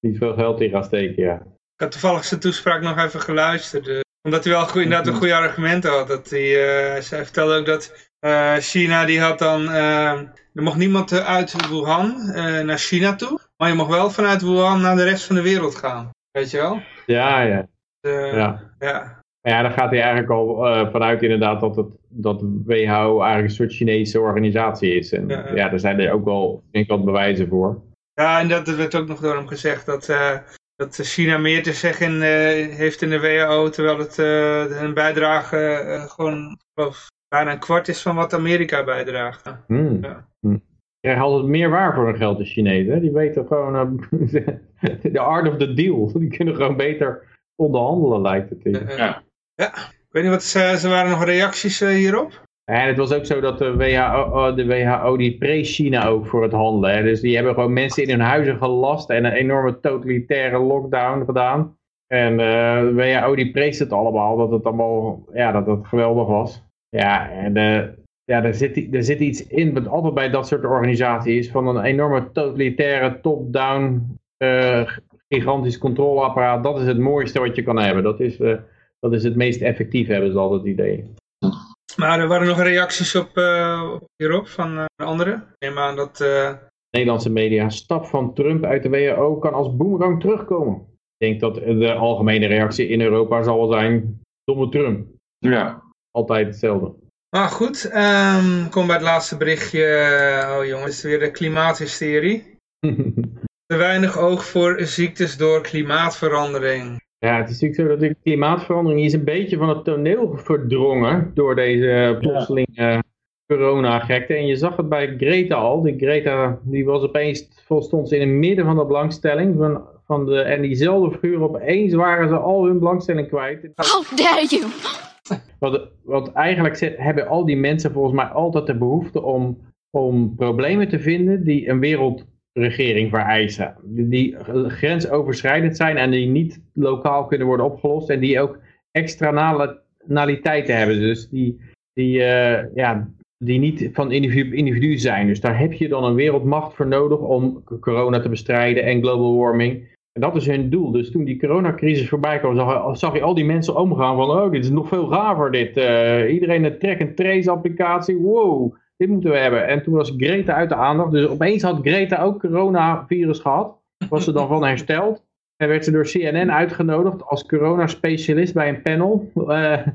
niet veel geld in gaan steken, ja. Ik had toevallig zijn toespraak nog even geluisterd. Omdat hij wel goed, inderdaad een goede argumenten had. Dat hij, uh, zij vertelde ook dat China die had dan... Er mocht niemand uit Wuhan naar China toe. Maar je mag wel vanuit Wuhan naar de rest van de wereld gaan. Weet je wel? Ja, ja. ja. ja. Ja, dan gaat hij eigenlijk al uh, vanuit inderdaad dat, het, dat WHO eigenlijk een soort Chinese organisatie is. En ja, ja daar zijn er ook wel, denk ik, wat bewijzen voor. Ja, en dat werd ook nog door hem gezegd dat, uh, dat China meer te zeggen uh, heeft in de WHO, terwijl het een bijdrage gewoon geloof, bijna een kwart is van wat Amerika bijdraagt. Hmm. Ja. Hmm. krijgen altijd meer waar voor hun geld, de Chinezen. Die weten gewoon de art of the deal. Die kunnen gewoon beter onderhandelen, lijkt het. Ja. Ja, ik weet niet wat ze, waren nog reacties uh, hierop. En het was ook zo dat de WHO, de WHO die prees China ook voor het handelen. Dus die hebben gewoon mensen in hun huizen gelast en een enorme totalitaire lockdown gedaan. En uh, de WHO die prees het allemaal, dat het allemaal, ja, dat het geweldig was. Ja, en uh, ja, er, zit, er zit iets in, wat altijd bij dat soort organisaties, van een enorme totalitaire top-down gigantisch controleapparaat. Dat is het mooiste wat je kan hebben. Dat is dat is het meest effectief, hebben ze altijd het idee. Maar er waren nog reacties op uh, hierop van uh, anderen. Neem aan dat... Uh... Nederlandse media, stap van Trump uit de WHO kan als boemerang terugkomen. Ik denk dat de algemene reactie in Europa zal wel zijn, domme Trump. Ja. Altijd hetzelfde. Maar goed, um, kom bij het laatste berichtje. Oh jongens, weer de klimaathysterie. Te weinig oog voor ziektes door klimaatverandering. Ja, het is natuurlijk zo dat de klimaatverandering is een beetje van het toneel verdrongen door deze plotseling ja. corona-gekte. En je zag het bij Greta al. Die Greta die was opeens, stond ze in het midden van de belangstelling. Van, van de, en diezelfde figuur opeens waren ze al hun belangstelling kwijt. How dare you! Want, want eigenlijk hebben al die mensen volgens mij altijd de behoefte om, om problemen te vinden die een wereld regering vereisen. Die grensoverschrijdend zijn en die niet lokaal kunnen worden opgelost. En die ook externaliteiten hebben. Dus die, die, uh, ja, die niet van individu, individu zijn. Dus daar heb je dan een wereldmacht voor nodig om corona te bestrijden en global warming. En dat is hun doel. Dus toen die coronacrisis voorbij kwam, zag, zag je al die mensen omgaan van, oh, dit is nog veel gaver dit. Uh, iedereen een track-and-trace applicatie, wow dit moeten we hebben. En toen was Greta uit de aandacht. Dus opeens had Greta ook coronavirus gehad. Was ze dan van hersteld. En werd ze door CNN uitgenodigd als corona-specialist bij een panel. Uh,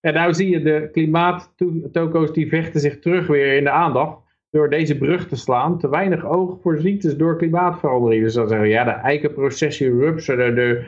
en nou zie je de klimaattoko's die vechten zich terug weer in de aandacht. Door deze brug te slaan. Te weinig oog voor ziektes door klimaatverandering. Dus dan zeggen we, ja, de eikenprocessie rupsen. De, de,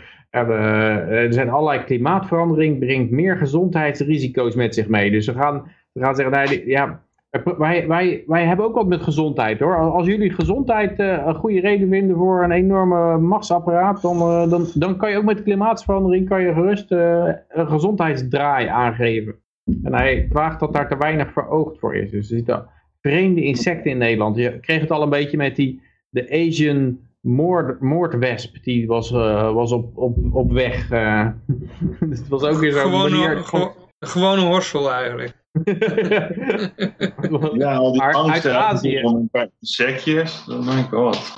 er zijn allerlei klimaatverandering. Brengt meer gezondheidsrisico's met zich mee. Dus we gaan, we gaan zeggen, ja, wij, wij, wij hebben ook wat met gezondheid hoor. Als jullie gezondheid uh, een goede reden vinden voor een enorme machtsapparaat, dan, uh, dan, dan kan je ook met klimaatverandering kan je gerust uh, een gezondheidsdraai aangeven. En hij vraagt dat daar te weinig veroogd voor is. Dus er zitten vreemde insecten in Nederland. Je kreeg het al een beetje met die de Asian moord, moordwesp. Die was, was op, op, op weg. dus het was ook weer zo'n manier... Een gewone horsel eigenlijk. ja, al die uit Azië. Een paar insectjes, oh my god.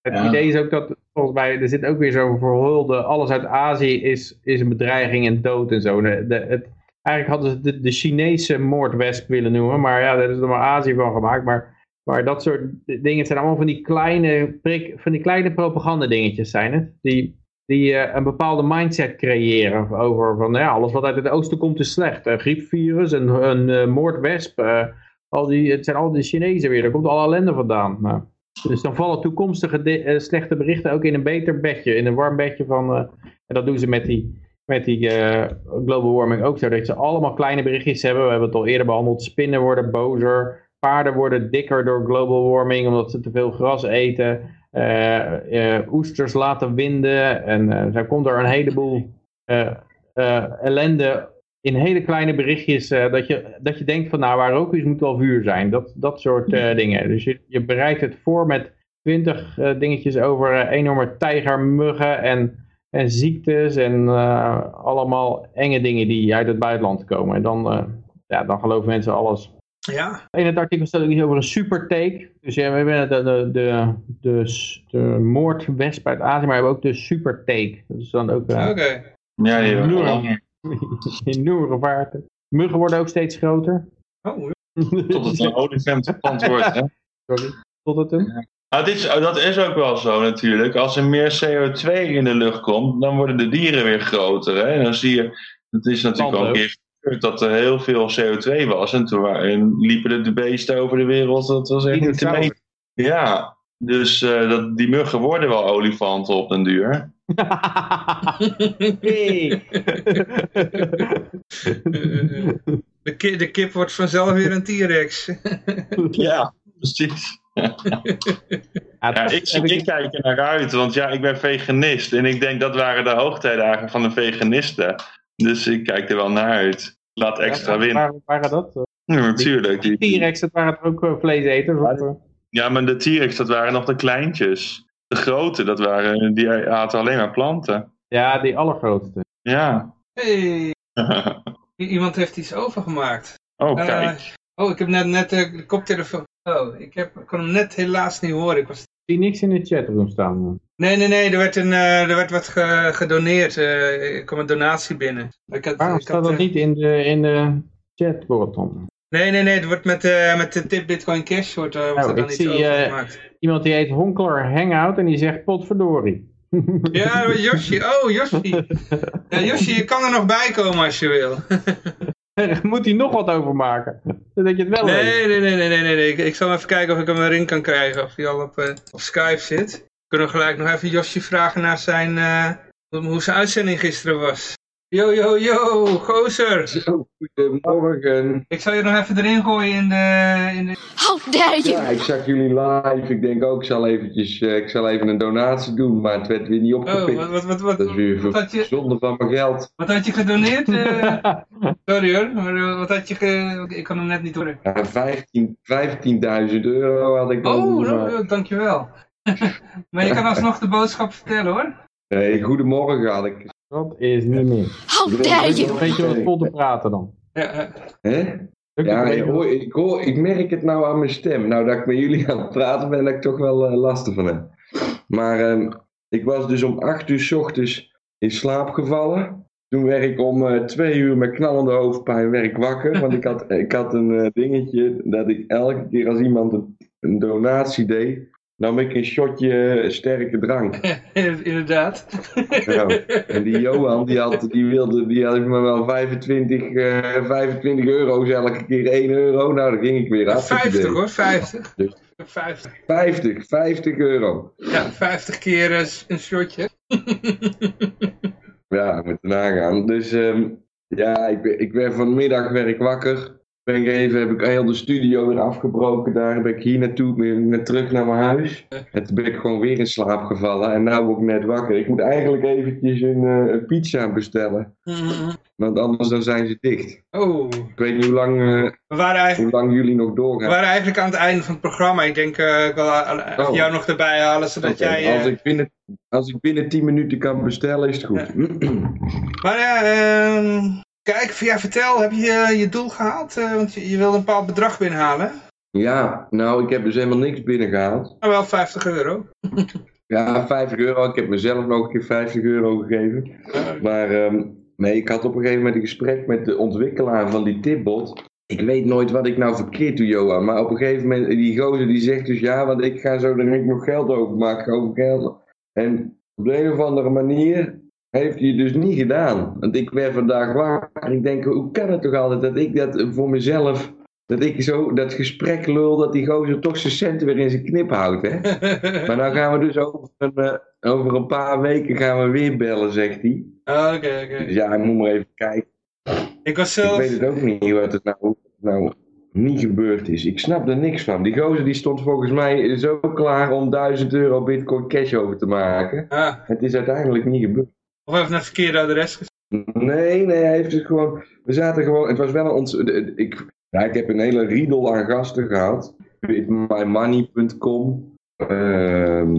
Het idee is ook dat, volgens mij, er zit ook weer zo'n verhulde, alles uit Azië is, is een bedreiging en dood en zo. De, het, eigenlijk hadden ze de, de Chinese moordwesp willen noemen, maar ja, daar is er maar Azië van gemaakt. Maar, maar dat soort dingen zijn allemaal van die kleine, van die kleine propaganda dingetjes zijn het. Die, die uh, een bepaalde mindset creëren over van ja, alles wat uit het oosten komt is slecht. Een griepvirus, een, een uh, moordwesp, uh, al die, het zijn al die Chinezen weer, daar komt alle ellende vandaan. Nou, dus dan vallen toekomstige slechte berichten ook in een beter bedje, in een warm bedje van, en dat doen ze met die, met die global warming ook zo, dat ze allemaal kleine berichtjes hebben, we hebben het al eerder behandeld, spinnen worden bozer, paarden worden dikker door global warming omdat ze te veel gras eten, oesters laten winden. En uh, er komt er een heleboel ellende in hele kleine berichtjes. dat, je, dat je denkt van nou waar ook is moet wel vuur zijn. Dat, dat soort dingen. Dus je, je bereidt het voor met twintig dingetjes over enorme tijgermuggen en, en ziektes. En allemaal enge dingen die uit het buitenland komen. En dan, ja, dan geloven mensen alles. Ja. In het artikel staat ook iets over een supertake. Dus ja, we hebben de, de, de, de, de moordwesp uit Azië, maar we hebben ook de supertake. Dat is dan ook... Uh, Oké. Ja. Enorme vaarten. Muggen worden ook steeds groter. Oh, Tot het een olifantplant wordt. Hè? Sorry. Tot het een... Nou, dit is, dat is ook wel zo natuurlijk. Als er meer CO2 in de lucht komt, dan worden de dieren weer groter. Hè? En dan zie je, het is natuurlijk al een keer dat er heel veel CO2 was. En toen wa- en liepen de, de beesten over de wereld. Dat was echt niet te meten. Ja, dus eh, dat, die muggen worden wel olifanten op den duur. Hey. de, ki- de kip wordt vanzelf weer een T-Rex. Ja, precies. Ja, ik kijk er naar uit, want ja, ik ben veganist. En ik denk dat waren de hoogtijdagen van de veganisten. Dus ik kijk er wel naar uit. Laat extra Ja, winnen. Waren, waren dat? Ja, natuurlijk. Die- T-Rex, dat waren toch ook eh, vleeseters? Of, eh? Ja, maar de T-Rex, dat waren nog de kleintjes. De grote, dat waren, die aten alleen maar planten. Ja, die allergrootste. Ja. Hey, iemand heeft iets overgemaakt. oh, Eh, kijk. oh, ik heb net, net de koptelefoon. Oh, ik, heb, ik kon hem net helaas niet horen. Ik was... Ik zie niks in de chatroom staan. Nee, nee, nee, er werd, een, eh, er werd wat ge- gedoneerd. eh, er kwam een donatie binnen. Ik had, Waarom ik staat had, dat eh, niet in de, in de chat, Boroton? Nee, nee, nee, het wordt met, met de tip Bitcoin Cash wordt, wordt Oh, er dan ik zie. Iemand die heet Honkler Hangout en die zegt potverdorie. Ja, Yoshi. Oh, Yoshi. Ja, Yoshi, je kan er nog bij komen als je wil. Daar moet hij nog wat over maken. Dat je het wel weet. Nee, nee, nee, nee, nee, nee. Ik, ik zal even kijken of ik hem erin kan krijgen. Of hij al op, op Skype zit. We kunnen gelijk nog even Yoshi vragen naar zijn, eh, hoe hoe zijn uitzending gisteren was. Yo, yo, yo, gozer. Zo, goedemorgen. Ik zal je nog even erin gooien in de... In de... How dare you! Ja, ik zag jullie live. Ik denk ook, ik zal, eventjes, eh, ik zal even een donatie doen, maar het werd weer niet Oh, opgepikt. wat, wat, wat, wat, Dat is weer wat, je, zonde van mijn geld. wat had je gedoneerd? eh? sorry hoor, maar wat had je ge... Ik kan hem net niet horen. Ja, 15 15.000 euro had ik Oh, nou, dankjewel. Maar je kan alsnog de boodschap vertellen hoor. Nee, goedemorgen had ik. Dat is niet meer. How dare you! weet je wat vol te praten dan. Ja, eh. Hè? Ja, ik, hoor, ik, hoor, ik merk het nou aan mijn stem. Nou, dat ik met jullie aan het praten ben, dat ik toch wel eh, last van heb. Maar ehm, ik was dus om 8 uur 's ochtends in slaap gevallen. Toen werd ik om eh, twee uur met knallende hoofdpijn werd ik wakker. Want ik had, ik had een eh, dingetje dat ik elke keer als iemand een, een donatie deed, nam ik een shotje eh, sterke drank. inderdaad. Ja. En die Johan, die, had, die wilde, die had me wel 25, eh 25 euro's elke keer 1 euro. Nou, dan ging ik weer af. 50 hoor, 50. Dus- 50. 50, 50 euro. Ja, 50 keer eh, een shotje. Ja, moet er nagaan. Dus ehm, ja, ik, ben- ik werd vanmiddag werd ik wakker. Ben ik even, heb ik heel de studio weer afgebroken. Daar ben ik hier naartoe, weer net terug naar mijn huis. En toen ben ik gewoon weer in slaap gevallen. En nu word ik net wakker. Ik moet eigenlijk eventjes een, eh, pizza bestellen. Mhm. Want anders dan zijn ze dicht. Oh, Ik weet niet hoe lang, we waren, eigenlijk, hoe lang jullie nog we doorgaan. waren eigenlijk aan het einde van het programma. Ik denk, eh, ik wil Oh. jou nog erbij halen, zodat jij... als, ik binnen, als ik binnen 10 minuten kan bestellen, is het goed. Maar ja, ehm, kijk, ja, vertel, heb je eh, je doel gehaald? Eh, want je, je wilde een bepaald bedrag binnenhalen. Ja, nou, ik heb dus helemaal niks binnengehaald. Nou, wel 50 euro. Ja, 50 euro. Ik heb mezelf nog een keer 50 euro gegeven. Maar ehm, nee, ik had op een gegeven moment een gesprek met de ontwikkelaar van die tipbot. Ik weet nooit wat ik nou verkeerd doe, Johan. Maar op een gegeven moment, die gozer die zegt dus ja, want ik ga zo direct nog geld overmaken over geld. En op de een of andere manier heeft hij dus niet gedaan. Want ik werd vandaag wakker. Ik denk, hoe kan het toch altijd dat ik dat voor mezelf, dat ik zo dat gesprek lul, dat die gozer toch zijn centen weer in zijn knip houdt, hè? Maar nou gaan we dus over een, eh, over een paar weken gaan we weer bellen, zegt hij. Ah, Oké, oké. Dus ja, ik moet maar even kijken. Ik was Ik zelf... weet het ook niet wat het nou, nou niet gebeurd is. Ik snap er niks van. Die gozer die stond volgens mij zo klaar om 1000 euro bitcoin cash over te maken. Ah, Het is uiteindelijk niet gebeurd. Of even naar het verkeerde adres. Nee, nee, hij heeft het gewoon... We zaten gewoon... Het was wel een... De- ik, ja, ik heb een hele riedel aan gasten gehad. Mymoney.com. Ehm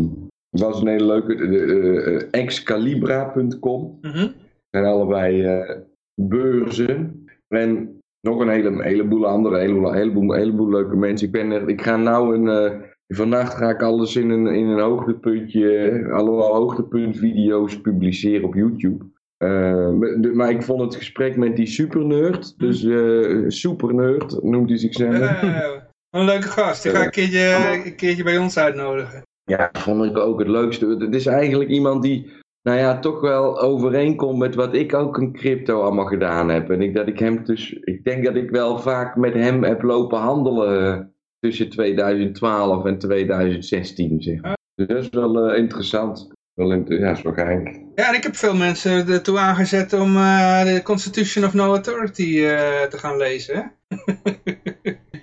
was een hele leuke... eh, Excalibra.com. Mhm. zijn allebei eh, beurzen. En nog een hele, heleboel andere, heleboel, heleboel, heleboel leuke mensen. Ik, ben er, ik ga nou een... vannacht ga ik alles in een, in een hoogtepuntje... Allemaal hoogtepuntvideo's publiceren op YouTube. Eh, maar- de- maar ik vond het gesprek met die supernerd, dus eh supernerd noemt hij zichzelf. Een leuke gast. Die ga ik een keertje, een keertje bij ons uitnodigen. Ja, vond ik ook het leukste. Het is eigenlijk iemand die, nou ja, toch wel overeenkomt met wat ik ook in crypto allemaal gedaan heb. En ik, dat ik hem dus, ik denk dat ik wel vaak met hem heb lopen handelen tussen 2012 en 2016, zeg maar. Dus dat is wel eh, interessant. Wel inter- ja, is wel geinig. Ja, en ik heb veel mensen ertoe aangezet om eh, de Constitution of No Authority eh, te gaan lezen.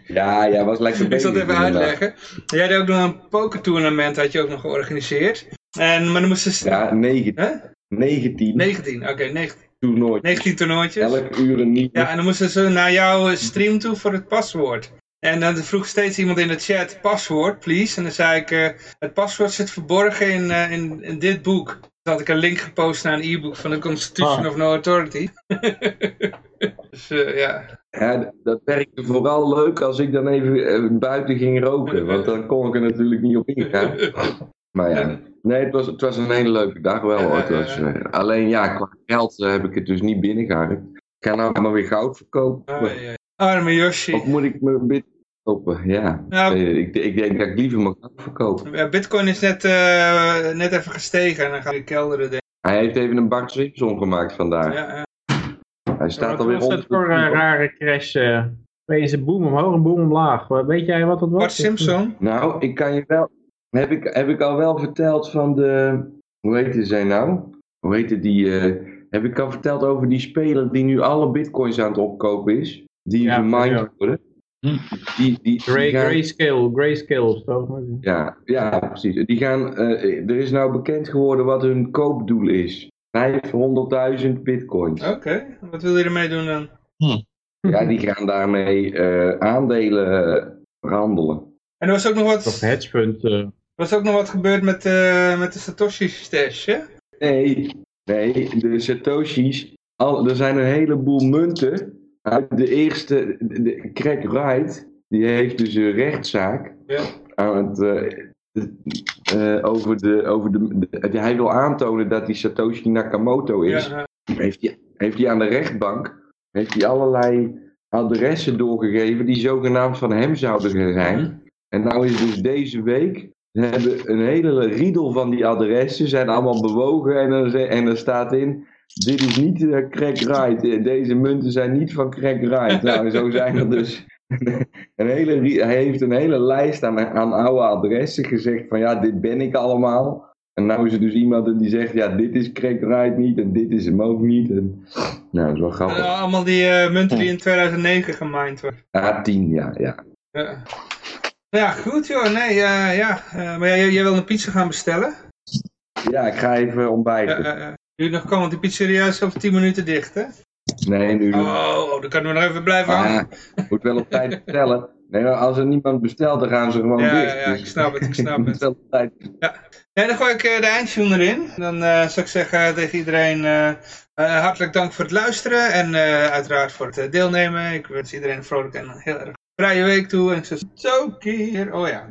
Ja, ja, was lekker Ik bezig. zal het even uitleggen. Jij had ook nog een pokertournament had je ook nog georganiseerd. En, maar dan moesten ze... Ja, 19. Hè? 19 19, oké, 19, toernooitjes. 19 toernooitjes. Elk uur een nieuw. Ja, en dan moesten ze naar jouw stream toe voor het paswoord. En dan vroeg steeds iemand in de chat, paswoord, please. En dan zei ik, eh, het paswoord zit verborgen in, eh, in, in dit boek. Dan had ik een link gepost naar een e-book van de Constitution Ah. of No Authority. dus eh, ja, Ja, dat werkte vooral leuk als ik dan even eh, buiten ging roken. Want dan kon ik er natuurlijk niet op ingaan. Maar ja, nee, het was, het was een hele leuke dag wel hoor. Was, eh, alleen ja, qua geld eh, heb ik het dus niet binnengehaald. Ik ga nou maar weer goud verkopen. Ah, ja. arme Yoshi. Of moet ik mijn bit kopen? Ja, Nou- Eh, ik, ik denk dat ik liever mijn goud verkoop. Ja, Bitcoin is net, eh, net even gestegen en dan gaat hij kelderen. Denk ik. Hij heeft even een Bart Simpson gemaakt vandaag. Ja, ja. Hij staat Wat alweer was dat rond. voor een rare crash? eh Deze boom omhoog en boom omlaag. Maar Weet jij wat dat was? Bart Simpson. Nou, ik kan je wel. Heb ik, heb ik al wel verteld van de. Hoe heette zij nou? Hoe heette die? eh, heb ik al verteld over die speler die nu alle bitcoins aan het opkopen is? Die Ja, gemined ja. worden? Hm. Die, die, die Gray, gaan- grayscale, grayscale of zo. ja, ja, precies. Die gaan, eh, er is nou bekend geworden wat hun koopdoel is. 500.000 bitcoins. Oké, wat wil je ermee doen dan? Ja, die gaan daarmee eh, aandelen eh, verhandelen. En er was ook nog wat, eh, er was ook nog wat gebeurd met, eh, met de Satoshi stash, hè? Nee, nee, de Satoshis. Al, er zijn een heleboel munten uit de eerste. De, Craig Wright, die heeft dus een rechtszaak Ja. aan het, eh, eh, over de. Over de, de- hij wil aantonen dat die Satoshi Nakamoto is. Ja, Heeft hij heeft hij aan de rechtbank heeft hij allerlei adressen doorgegeven die zogenaamd van hem zouden zijn. En nou is dus deze week, hebben een hele riedel van die adressen, zijn allemaal bewogen en er, en er staat in, dit is niet eh, Wright, Eh, deze munten zijn niet van Craig Wright. Nou, zo zijn er dus een hele, hij heeft een hele lijst aan, aan oude adressen gezegd van ja, dit ben ik allemaal. En nou is er dus iemand die zegt, ja, dit is Craig Wright niet en dit is hem ook niet. En, nou, dat is wel grappig. allemaal die eh, munten die in 2009 gemined worden. A10, ja, ja. Ja. ja, goed joh. Nee, ja, ja. Eh, maar jij, jij wil een pizza gaan bestellen? Ja, ik ga even ontbijten. Eh, eh. Nu nog kan, want die pizzeria is over 10 minuten dicht, hè? Nee, nu. Oh, dan kunnen we nog even blijven hangen. Ah, moet wel op tijd bestellen. Nee, als er niemand bestelt, dan gaan ze gewoon Ja, dicht. ja, Dus ik snap het, ik snap het. op tijd. Nee, dan gooi ik eh, de eindtune erin. Dan eh, zou ik zeggen tegen iedereen eh, eh, hartelijk dank voor het luisteren. En eh, uiteraard voor het eh, deelnemen. Ik wens iedereen een vrolijk en een heel erg vrije week toe. En ik zeg zo keer. Oh ja.